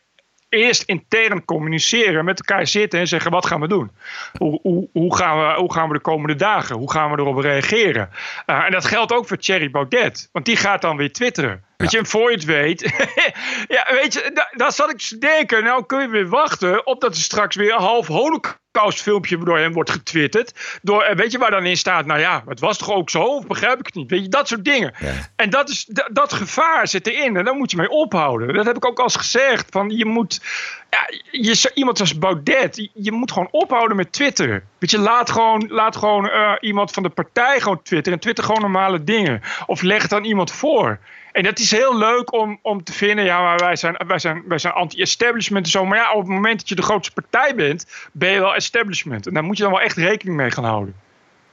eerst intern communiceren, met elkaar zitten en zeggen: wat gaan we doen? Hoe, hoe, hoe, gaan, we, hoe gaan we de komende dagen? Hoe gaan we erop reageren? Uh, en dat geldt ook voor Thierry Baudet, want die gaat dan weer twitteren. Weet je, en voor je het weet. [laughs] ja, weet je, daar, zat ik te denken. Nou kun je weer wachten op dat er straks weer een half holocaustfilmpje door hem wordt getwitterd. Door, eh, weet je waar dan in staat? Nou ja, het was toch ook zo? Of begrijp ik het niet? Weet je, dat soort dingen. En dat, is, dat, gevaar zit erin. En daar moet je mee ophouden. Dat heb ik ook al eens gezegd. Van je moet. Ja, je, iemand als Baudet, je moet gewoon ophouden met Twitter. Weet je, laat gewoon, laat gewoon uh, iemand van de partij gewoon twitteren. En twitter gewoon normale dingen. Of leg het aan iemand voor. En dat is heel leuk om, om te vinden. Ja, maar wij zijn, wij zijn, wij zijn anti-establishment en zo. Maar ja, op het moment dat je de grootste partij bent, ben je wel establishment. En daar moet je dan wel echt rekening mee gaan houden.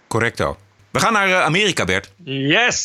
Correcto. We gaan naar Amerika, Bert. Yes!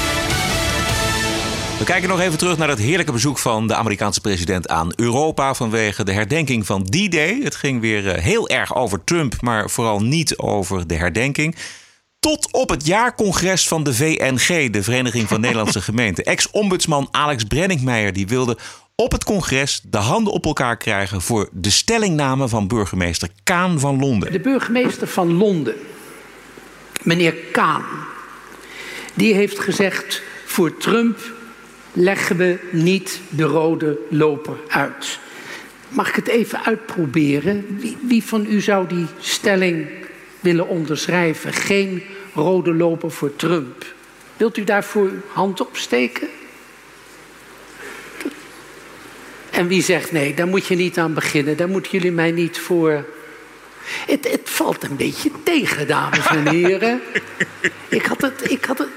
We kijken nog even terug naar het heerlijke bezoek van de Amerikaanse president aan Europa vanwege de herdenking van D-Day. Het ging weer eh, heel erg over Trump, maar vooral niet over de herdenking. Tot op het jaarcongres van de VNG, de Vereniging van Nederlandse [laughs] Gemeenten. Ex-ombudsman Alex Brenningmeijer die wilde op het congres de handen op elkaar krijgen voor de stellingname van burgemeester Kaan van Londen. De burgemeester van Londen, meneer Kaan, die heeft gezegd voor Trump leggen we niet de rode loper uit. Mag ik het even uitproberen? Wie, wie, van u zou die stelling willen onderschrijven? Geen rode loper voor Trump. Wilt u daarvoor uw hand opsteken? En wie zegt nee, daar moet je niet aan beginnen. Daar moeten jullie mij niet voor. Het, het valt een beetje tegen, dames en heren. ik had het. Ik had het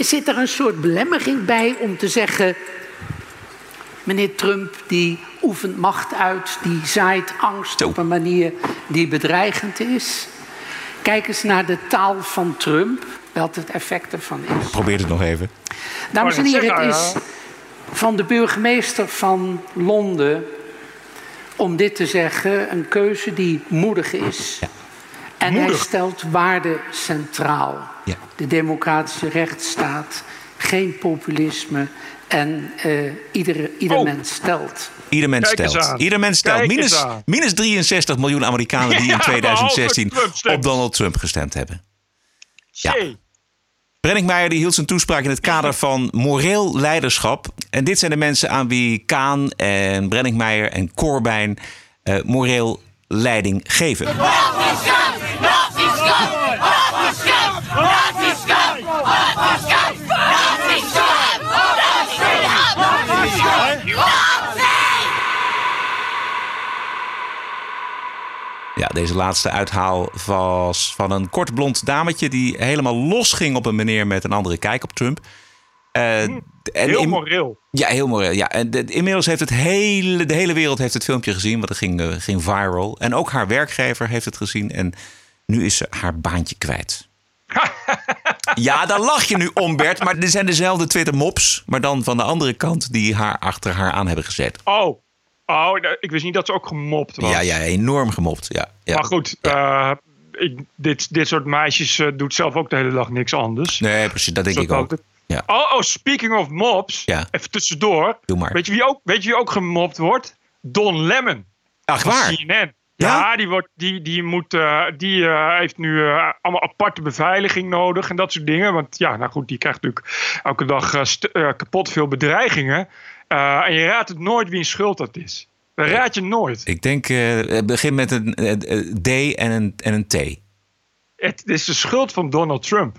Zit er een soort belemmering bij om te zeggen. Meneer Trump die oefent macht uit, die zaait angst op een manier die bedreigend is. Kijk eens naar de taal van Trump, wat het effect ervan is. Probeer het nog even. Dames en heren, het is van de burgemeester van Londen om dit te zeggen een keuze die moedig is. Ja. En hij stelt waarden centraal. Ja. De democratische rechtsstaat, geen populisme en uh, iedere, ieder oh. mens stelt. Ieder mens stelt. Ieder mens stelt. Minus, minus 63 miljoen Amerikanen die [laughs] in 2016 op Donald Trump gestemd hebben. Ja. Brenningmeijer die hield zijn toespraak in het kader van moreel leiderschap. En dit zijn de mensen aan wie Kaan en Brenningmeijer en Corbijn uh, moreel leiding geven. Ja, deze laatste uithaal was van een kort blond dametje... die helemaal los ging op een meneer met een andere kijk op Trump. Uh, en heel moreel. Ja, heel moreel. Ja. En de, inmiddels heeft het hele, de hele wereld heeft het filmpje gezien, want het ging, uh, ging viral. En ook haar werkgever heeft het gezien. En nu is ze haar baantje kwijt. [laughs] ja, daar lach je nu om, Bert. Maar er zijn dezelfde Twitter-mops, maar dan van de andere kant, die haar achter haar aan hebben gezet. Oh, oh ik wist niet dat ze ook gemopt was. Ja, ja enorm gemopt. Ja, ja. Maar goed, ja. uh, ik, dit, dit soort meisjes uh, doet zelf ook de hele dag niks anders. Nee, precies, dat denk ik ook. Ja. Oh, oh, speaking of mobs. Ja. Even tussendoor. Doe maar. Weet je wie ook, weet je wie ook gemopt wordt? Don Lemon. Ach, waar? CNN. Ja, die, wordt, die, die, moet, uh, die uh, heeft nu uh, allemaal aparte beveiliging nodig en dat soort dingen. Want ja, nou goed, die krijgt natuurlijk elke dag kapot veel bedreigingen. en je raadt het nooit wie een schuld dat is. Dat raad je nooit. Ik denk, het begint met een D en een, en een T. Het is de schuld van Donald Trump.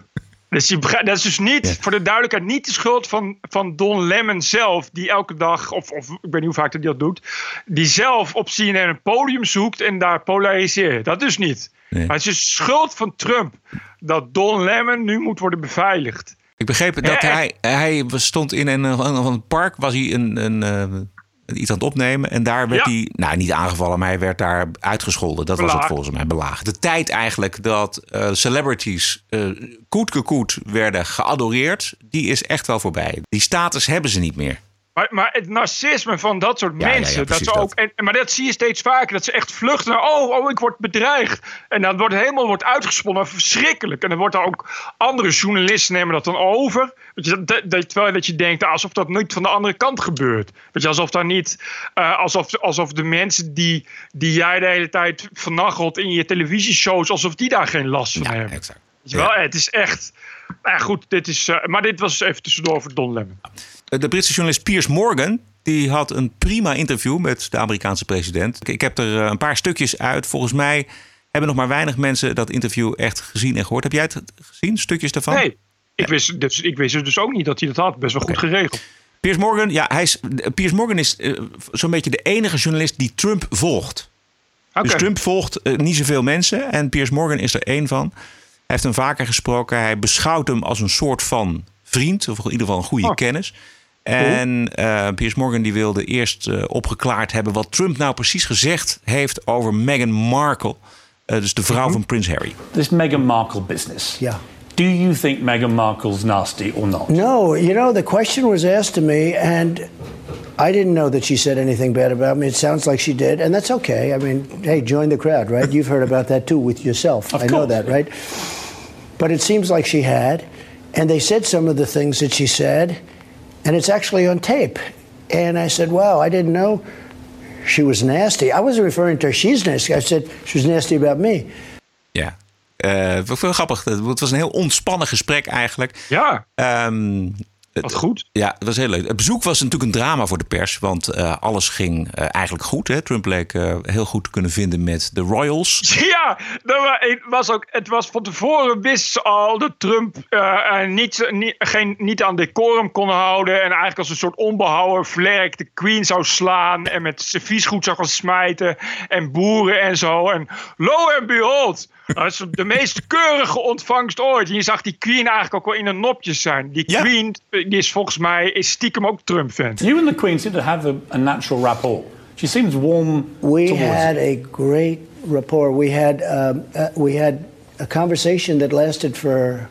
Dus die, dat is dus niet, voor de duidelijkheid, niet de schuld van, van Don Lemon zelf, die elke dag, of, of ik weet niet hoe vaak hij dat doet, die zelf op CNN een podium zoekt en daar polariseert. Dat dus niet. Nee. Maar het is de schuld van Trump dat Don Lemon nu moet worden beveiligd. Ik begreep dat hij, hij stond in een, een park, was hij een, een, een iets aan het opnemen. En daar werd Ja. hij, nou niet aangevallen, maar hij werd daar uitgescholden. Dat was het volgens mij belaagd. De tijd eigenlijk dat eh, celebrities eh koetkekoet werden geadoreerd, die is echt wel voorbij. Die status hebben ze niet meer. Maar, maar het narcisme van dat soort Ja, ja, ja, mensen. dat ze ook, en, maar dat zie je steeds vaker. Dat ze echt vluchten naar. Oh, oh ik word bedreigd. En dan wordt helemaal wordt uitgesponnen. Verschrikkelijk. En dan wordt er ook. Andere journalisten nemen dat dan over. Dat, dat, terwijl dat je denkt. alsof dat niet van de andere kant gebeurt. Weet je, alsof daar niet. eh, alsof, alsof de mensen die, die jij de hele tijd vernachelt in je televisieshows. alsof die daar geen last van hebben. Exact. Weet je wel? Het is echt. Nou ja, goed, dit is. eh, maar dit was even tussendoor voor Don Lemon. De Britse journalist Piers Morgan. Die had een prima interview met de Amerikaanse president. Ik- heb er eh, een paar stukjes uit. Volgens mij hebben nog maar weinig mensen dat interview echt gezien en gehoord. Heb jij het gezien? Stukjes daarvan? Nee, ik wist, dus, ik wist dus ook niet dat hij dat had. Best wel goed geregeld. Piers Morgan, ja, hij is, Piers Morgan is eh, zo'n beetje de enige journalist die Trump volgt. Dus Trump volgt eh, niet zoveel mensen en Piers Morgan is er één van. Hij heeft hem vaker gesproken. Hij beschouwt hem als een soort van vriend, of in ieder geval een goede Oh. kennis. En eh, Piers Morgan die wilde eerst eh, opgeklaard hebben wat Trump nou precies gezegd heeft over Meghan Markle, eh, dus de vrouw van Prins Harry. This Meghan Markle business. Yeah. Do you think Meghan Markle's nasty or not? No, you know, the question was asked to me, and I didn't know that she said anything bad about me. It sounds like she did, and that's okay. I mean, hey, join the crowd, right? [laughs] You've heard about that too with yourself. Of I know that, right? But it seems like she had, and they said some of the things that she said, and it's actually on tape. And I said, wow, I didn't know she was nasty. I wasn't referring to her, she's nasty. I said she was nasty about me. Ja. Eh, wat veel grappig. Het was een heel ontspannen gesprek eigenlijk. Ja. Wat goed. Ja, het was heel leuk. Het bezoek was natuurlijk een drama voor de pers. Want eh, alles ging eh, eigenlijk goed. Hè? Trump leek eh, heel goed te kunnen vinden met de Royals. [laughs] Ja, dat was ook, het was van tevoren wist ze al dat Trump niet, niet, geen, niet aan decorum kon houden. En eigenlijk als een soort onbehouden vlerk de Queen zou slaan. En met serviesgoed zou gaan smijten. En boeren en zo. En lo and behold, dat is de meest keurige ontvangst ooit. En je zag die Queen eigenlijk ook wel in een nopjes zijn. Die Queen die is volgens mij is stiekem ook Trump-fan. You and the Queen seem to have a, a natural rapport. She seems warm We had you. a great rapport. We had um, uh, we had a conversation that lasted for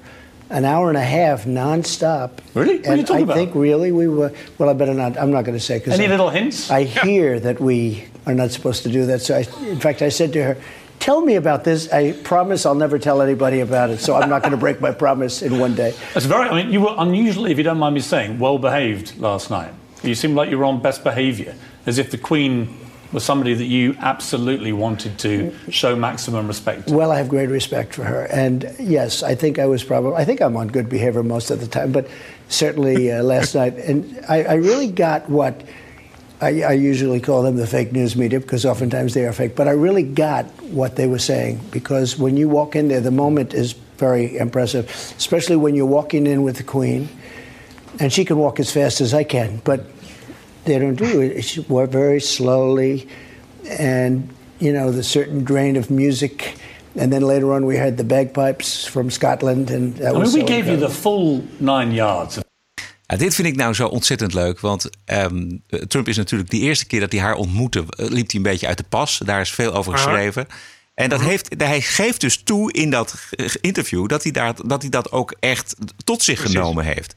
an hour and a half nonstop. Really? What are you talking I about? think really we were. Well, I better not. I'm not going to say because Any little hints? I hear that we are not supposed to do that. So, I, in fact, I said to her. Tell me about this. I promise I'll never tell anybody about it. So I'm not going to break my promise in one day. It's very. I mean, you were unusually, if you don't mind me saying, well behaved last night. You seemed like you were on best behaviour, as if the Queen was somebody that you absolutely wanted to show maximum respect. to. Well, I have great respect for her, and yes, I think I was probably. I think I'm on good behavior most of the time, but certainly uh, last [laughs] night, and I, I really got what I, I usually call them the fake news media because oftentimes they are fake. But I really got what they were saying because when you walk in there, the moment is very impressive, especially when you're walking in with the Queen, and she can walk as fast as I can, but they don't do it. She walk very slowly, and you know, the certain drain of music. And then later on, we had the bagpipes from Scotland. And that I mean, was we gave you the full nine yards. Ja, dit vind ik nou zo ontzettend leuk. Want ehm, Trump is natuurlijk de eerste keer dat hij haar ontmoette, eh, liep hij een beetje uit de pas. Daar is veel over geschreven. En dat heeft, hij geeft dus toe in dat interview dat hij, daar, dat, hij dat ook echt tot zich genomen heeft.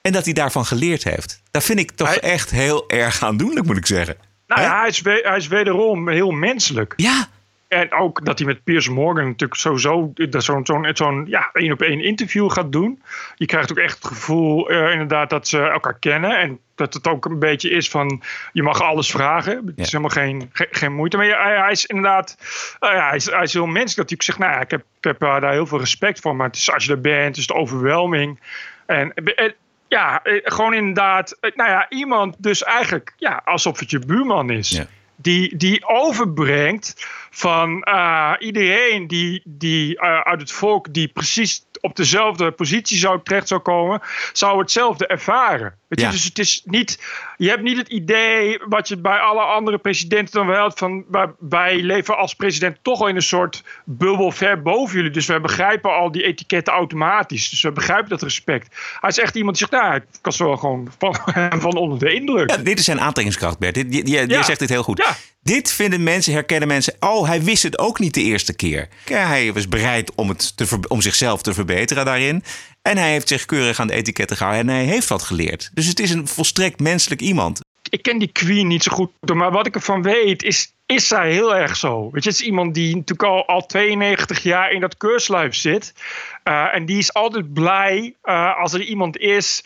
En dat hij daarvan geleerd heeft. Dat vind ik toch echt heel erg aandoenlijk, moet ik zeggen. Nou ja, hij is, hij is wederom heel menselijk. Ja. En ook dat hij met Piers Morgan natuurlijk sowieso zo'n zo'n zo'n ja, één op één interview gaat doen. Je krijgt ook echt het gevoel eh, inderdaad dat ze elkaar kennen. En dat het ook een beetje is van je mag alles vragen. Het is helemaal geen, geen, geen moeite. Maar ja, hij, hij is inderdaad eh, ja, hij, is, hij is heel menselijk. Dat hij ook zegt, nou ja, ik heb, ik heb daar heel veel respect voor. Maar het is, als je er bent, het is de overwhelming. En, en ja, eh, gewoon inderdaad, nou ja, iemand dus eigenlijk ja, alsof het je buurman is. Die, die overbrengt van eh, iedereen die, die eh, uit het volk die precies op dezelfde positie zou terecht zou komen, zou hetzelfde ervaren. Dus het is niet, je hebt niet het idee wat je bij alle andere presidenten dan wel hebt van wij, wij leven als president toch al in een soort bubbel ver boven jullie. Dus we begrijpen al die etiketten automatisch. Dus we begrijpen dat respect. Hij is echt iemand die zegt, nou, ik was wel gewoon van, [laughs] van onder de indruk. Ja, dit is zijn aantrekkingskracht, Bert. Dit, je, je- je Ja. zegt dit heel goed. Dit vinden mensen, herkennen mensen. Oh, hij wist het ook niet de eerste keer. Hij was bereid om, het te, om zichzelf te verbeteren daarin. En hij heeft zich keurig aan de etiketten gehouden. En hij heeft wat geleerd. Dus het is een volstrekt menselijk iemand. ik ken die Queen niet zo goed, maar wat ik ervan weet is, is zij heel erg zo. Weet je, het is iemand die natuurlijk al, al 92 jaar in dat keurslijf zit. Eh, en die is altijd blij eh, als er iemand is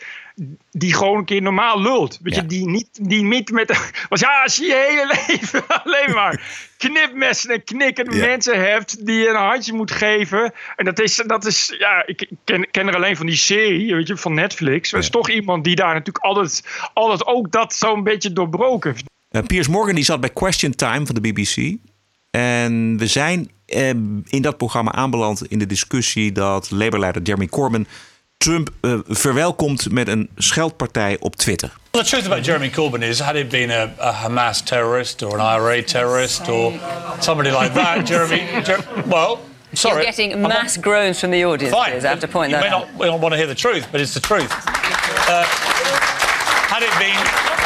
die gewoon een keer normaal lult. Weet je, die niet, die niet met... [laughs] Want ja, als je je hele [laughs] leven alleen maar knipmessen en knikkende mensen hebt die je een handje moet geven. En dat is, dat is ja, ik ken, ken er alleen van die serie, weet je, van Netflix. Het is toch iemand die daar natuurlijk altijd, altijd ook dat zo'n beetje doorbroken. Eh, Piers Morgan die zat bij Question Time van de BBC. En we zijn eh, in dat programma aanbeland in de discussie dat Labour-leider Jeremy Corbyn Trump eh, verwelkomt met een scheldpartij op Twitter. Well, the truth about Jeremy Corbyn is, had it been a, a Hamas terrorist or an IRA terrorist or somebody like that, [laughs] Jeremy, Jer- well, sorry. You're getting not- mass groans from the audience. Fine. I have to point you that may out. not, may not want to hear the truth, but it's the truth. Uh, had it been,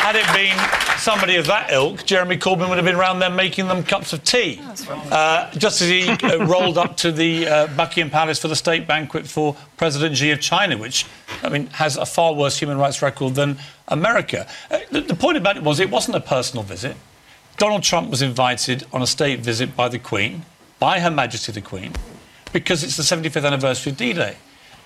had it been somebody of that ilk, Jeremy Corbyn would have been around there making them cups of tea, uh, just as he uh, rolled up to the uh, Buckingham Palace for the state banquet for President Xi of China, which I mean has a far worse human rights record than America. Uh, the, the point about it was it wasn't a personal visit. Donald Trump was invited on a state visit by the Queen, by Her Majesty the Queen, because it's the 75th anniversary of D Day.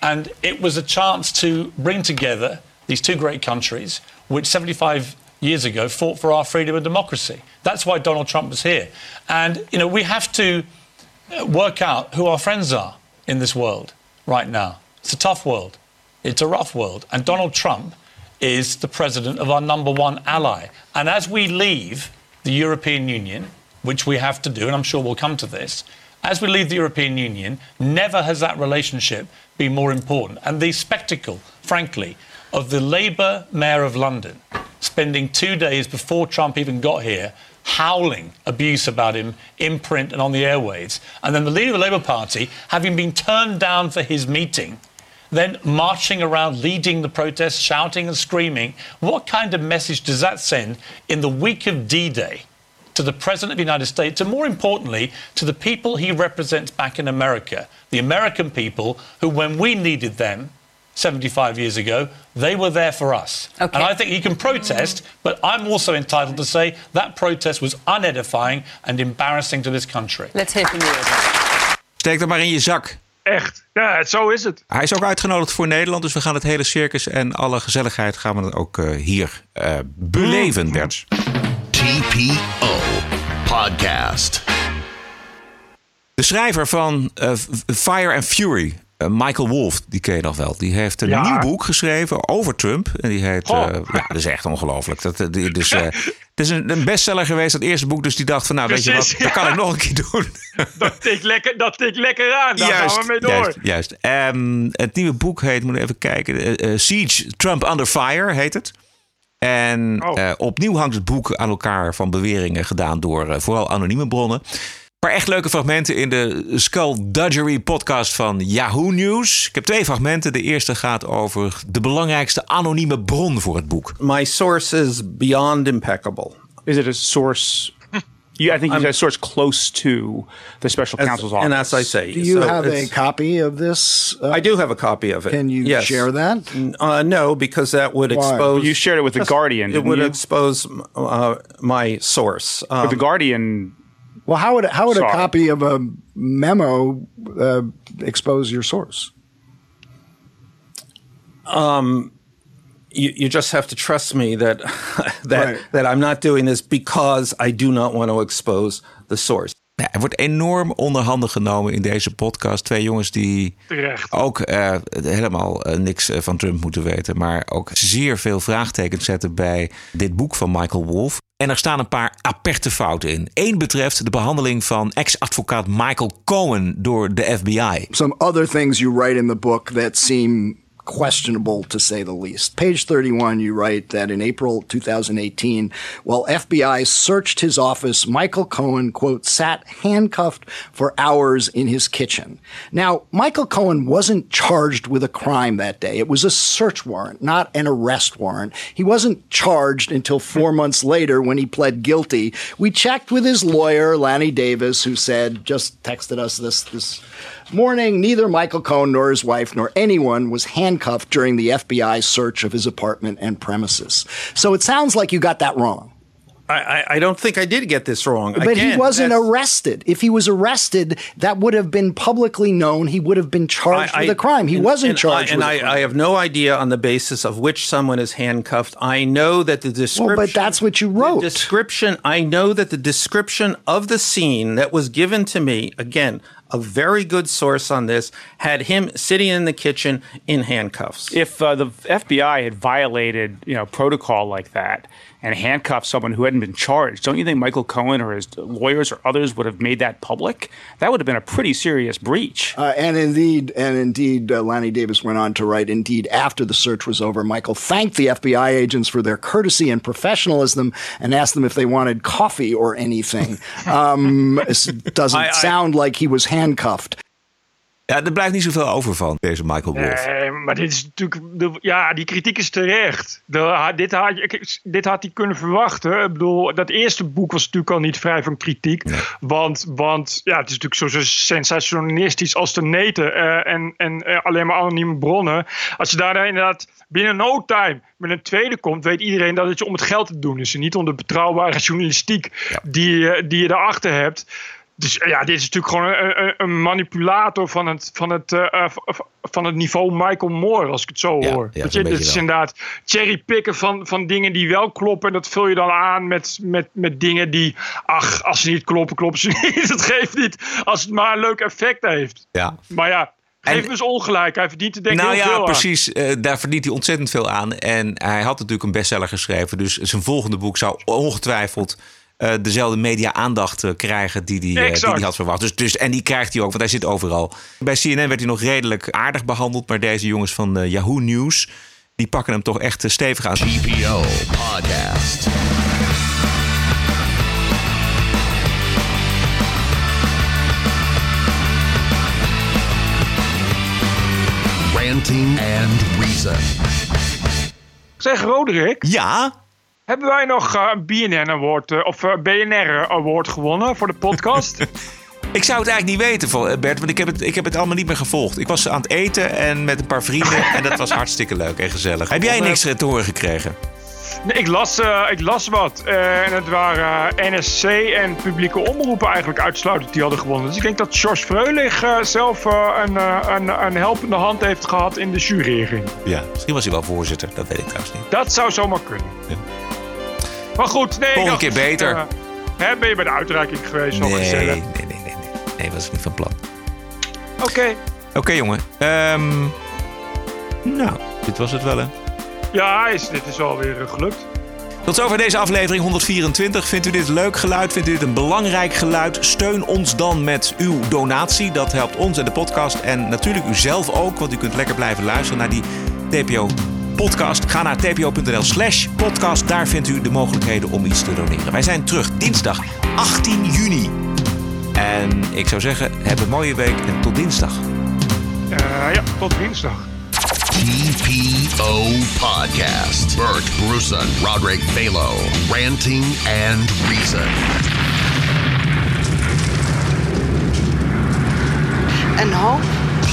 And it was a chance to bring together these two great countries, which 75 years ago fought for our freedom and democracy. That's why Donald Trump was here. And, you know, we have to uh, work out who our friends are in this world right now. It's a tough world, it's a rough world. And Donald Trump is the president of our number one ally. And as we leave the European Union, which we have to do, and I'm sure we'll come to this, as we leave the European Union, never has that relationship been more important. And the spectacle, frankly, of the Labour Mayor of London spending two days before Trump even got here howling abuse about him in print and on the airwaves, and then the leader of the Labour Party having been turned down for his meeting then marching around, leading the protests, shouting and screaming. What kind of message does that send in the week of D Day to the President of the United States, and more importantly, to the people he represents back in America, the American people who, when we needed them 75 years ago, they were there for us. And I think he can protest, but I'm also entitled to say that protest was unedifying and embarrassing to this country. Let's hear from you. Steek dat maar in je zak. Echt, ja, zo is het. Hij is ook uitgenodigd voor Nederland, dus we gaan het hele circus en alle gezelligheid gaan we dan ook eh, hier eh, beleven, Bert. TPO Podcast. De schrijver van eh, Fire and Fury, Michael Wolff, die ken je nog wel. Die heeft een Ja. nieuw boek geschreven over Trump. En die heet. Goh. eh, ja, dat is echt ongelooflijk. Dat, eh, die- dus, eh, het is een, een bestseller geweest, dat eerste boek. Dus die dacht van, nou, weet je wat, dat kan ik nog een keer doen. [laughs] Dat tikt lekker, dat tikt lekker aan. Daar gaan we mee door. Juist, juist. Ehm, het nieuwe boek heet, moet even kijken, eh, eh, Siege Trump Under Fire heet het. En Oh. eh, opnieuw hangt het boek aan elkaar van beweringen gedaan door eh, vooral anonieme bronnen. Een paar echt leuke fragmenten in de Skullduggery podcast van Yahoo News. Ik heb twee fragmenten. De eerste gaat over de belangrijkste anonieme bron voor het boek. My source is beyond impeccable. Is it a source? [laughs] You, I think you said a source close to the special As- counsel's office. and as I say, Do you so have a copy of this? uh, I do have a copy of it. Can you Yes. share that? Uh, no, because that would Why? expose. You shared it with The Guardian, It didn't would you? expose uh, my source. Um, but the Guardian. Well, how would how would a copy of a memo uh, expose your source? um, you, you just have to trust me that [laughs] that Right. that I'm not doing this because I do not want to expose the source. Ja, er wordt enorm onderhanden genomen in deze podcast. Twee jongens die Terecht. ook eh, helemaal eh, niks eh, van Trump moeten weten. Maar ook zeer veel vraagtekens zetten bij dit boek van Michael Wolff. En er staan een paar aperte fouten in. Eén betreft de behandeling van ex-advocaat Michael Cohen door de FBI. Some other things you write in the book that seem questionable to say the least. Page 31, you write that in April 2018, while FBI searched his office, Michael Cohen, quote, sat handcuffed for hours in his kitchen. Now, Michael Cohen wasn't charged with a crime that day. It was a search warrant, not an arrest warrant. He wasn't charged until four [laughs] months later when he pled guilty. We checked with his lawyer, Lanny Davis, who said, just texted us this, this morning, neither Michael Cohen nor his wife nor anyone was handcuffed during the FBI search of his apartment and premises. So it sounds like you got that wrong. I, I, I don't think I did get this wrong. But Again, he wasn't that's- arrested. If he was arrested, that would have been publicly known. He would have been charged I- with a crime. He and- wasn't and charged I, and with a I, have no idea on the basis of which someone is handcuffed. I know that the description. but that's what you wrote. The description. I know that the description of the scene that was given to me again. A very good source on this had him sitting in the kitchen in handcuffs. If uh, the FBI had violated, you know, protocol like that and handcuff someone who hadn't been charged, don't you think Michael Cohen or his lawyers or others would have made that public? That would have been a pretty serious breach. Uh, and indeed, and indeed, uh, Lanny Davis went on to write. Indeed, after the search was over, Michael thanked the FBI agents for their courtesy and professionalism, and asked them if they wanted coffee or anything. [laughs] Um, doesn't I- I- sound like he was handcuffed. Ja, er blijft niet zoveel over van deze Michael Wolff. Nee, maar dit is natuurlijk. De, ja, die kritiek is terecht. De, dit, had, je- dit had hij kunnen verwachten. Ik bedoel, dat eerste boek was natuurlijk al niet vrij van kritiek. Want, want ja, het is natuurlijk zo, zo sensationistisch als de neten. eh, en en eh, alleen maar anonieme bronnen. Als je daar inderdaad binnen no time met een tweede komt, weet iedereen dat het je om het geld te doen is. En niet om de betrouwbare journalistiek die, je- die je daarachter hebt. Dus ja, dit is natuurlijk gewoon een, manipulator van het, van, het, eh, eh, van het niveau Michael Moore, als ik het zo Ja, hoor. ja, je, dit is wel. inderdaad cherrypicken van, van dingen die wel kloppen. En dat vul je dan aan met, met, met dingen die, ach, als ze niet kloppen, kloppen ze [laughs] niet. Het geeft niet als het maar een leuk effect heeft. Ja. Maar ja, geef eens ongelijk. Hij verdient er denk ik Nou heel ja, veel aan. precies. Eh, daar verdient hij ontzettend veel aan. En hij had natuurlijk een bestseller geschreven. Dus zijn volgende boek zou ongetwijfeld eh, dezelfde media-aandacht eh, krijgen die hij die Exact. hij had verwacht. Dus, dus, en die krijgt hij ook, want hij zit overal. Bij CNN werd hij nog redelijk aardig behandeld. Maar deze jongens van eh, Yahoo News, die pakken hem toch echt eh, stevig aan. TPO Podcast. Ranting and Reason. Zeg Roderick, Ja? Hebben wij nog eh, een BNN Award eh, of eh, BNR Award gewonnen voor de podcast? [laughs] Ik zou het eigenlijk niet weten, Bert, want ik heb, het, ik heb het allemaal niet meer gevolgd. Ik was aan het eten en met een paar vrienden en dat was [laughs] hartstikke leuk en gezellig. Heb jij niks te horen gekregen? Nee, ik, las, ik las wat. en het waren NSC en publieke omroepen eigenlijk uitsluitend die hadden gewonnen. Dus ik denk dat George Freulich zelf een, een, een helpende hand heeft gehad in de jurering. Ja, misschien was hij wel voorzitter, dat weet ik trouwens niet. Dat zou zomaar kunnen. Maar goed, nee. Volgende keer beter. hè, ben je bij de uitreiking geweest? Nee, nee, nee, nee, nee, nee. Was niet van plan. Oké. Oké, jongen. Ehm, nou, dit was het wel, hè? Ja, is, dit is alweer eh, gelukt. Tot zover deze aflevering 124. Vindt u dit leuk geluid? Vindt u dit een belangrijk geluid? Steun ons dan met uw donatie. Dat helpt ons en de podcast. En natuurlijk u zelf ook, want u kunt lekker blijven luisteren naar die TPO podcast. Ga naar tpo.nl slash podcast. Daar vindt u de mogelijkheden om iets te doneren. Wij zijn terug dinsdag 18 juni. En ik zou zeggen, heb een mooie week en tot dinsdag. Eh, ja, tot dinsdag. TPO Podcast. Bert Bruson, Roderick Balo, Ranting and Reason. And hope.